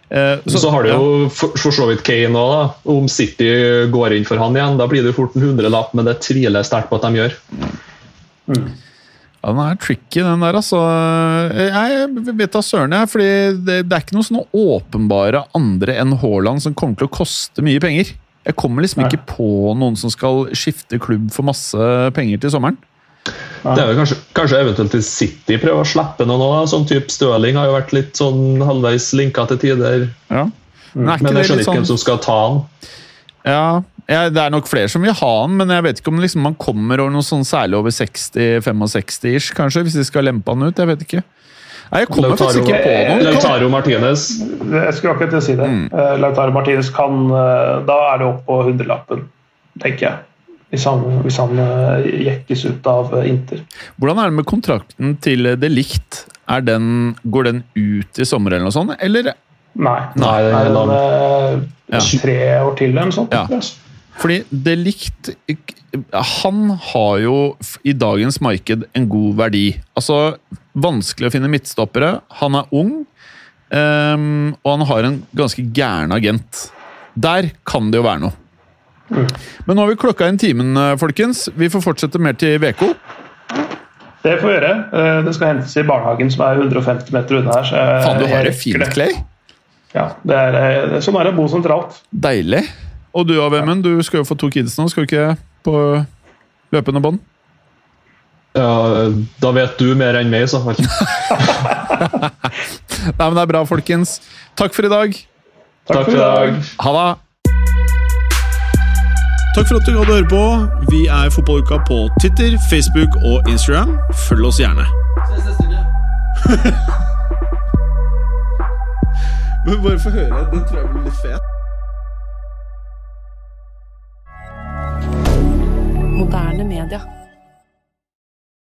Eh, Så, har du jo for, for så vidt Kane òg, da. Om City går inn for han igjen, da blir det fort en hundrelapp, men det tviler jeg sterkt på at de gjør. Ja, Den er tricky, den der, altså. Jeg vet da søren, jeg. fordi det, det er ikke noe sånne åpenbare andre enn Haaland som kommer til å koste mye penger. Jeg kommer liksom ikke på noen som skal skifte klubb for masse penger til sommeren. Det er vel kanskje, kanskje eventuelt til City prøver å slippe noe nå. da. Sånn type Støling har jo vært litt sånn halvveis linka til tider. Ja. Men er ikke Men det jeg skjønner litt ikke hvem sånn som skal ta han. ja, ja, Det er nok flere som vil ha han, men jeg vet ikke om liksom man kommer over noe sånn særlig over 60-65-ish, kanskje, hvis de skal lempe han ut. Jeg vet ikke. Nei, Jeg kommer faktisk ikke på noen. Lautaro Martinez. Jeg skulle akkurat til å si det. Mm. Uh, Lautaro Martinez kan eh, Da er det opp på hundrelappen, tenker jeg. Hvis han, hvis han eh, jekkes ut av eh, Inter. Hvordan er det med kontrakten til De Licht? Er den, går den ut i sommer eller noe sånt, eller Nei. Nei, den er er en, Ja. eh, tre år til eller noe sånt. Ja. Fordi det likt Han har jo i dagens marked en god verdi. Altså, vanskelig å finne midtstoppere. Han er ung, um, og han har en ganske gæren agent. Der kan det jo være noe. Men nå har vi klokka inn timen, eh, folkens. Vi får fortsette mer til VK. Det får vi gjøre. Eh, Det skal hentes i barnehagen som er 150 meter unna her. Så Faen, du har det fint, Clay. Ja, det er, eh, sånn er det å bo sentralt. Deilig. Og du, Vemund, du skal jo få to kids nå, skal du ikke? På løpende bånd? Ja, da vet du mer enn meg, i så fall. Nei, men det er bra, folkens. Takk for i dag. Takk for i dag. Ha det! Takk for at du gadd å høre på. Vi er Fotballuka på Twitter, Facebook og Instagram. Følg oss gjerne. Ses neste uke. Men bare få høre. Den tror jeg blir litt fet. Moderne media.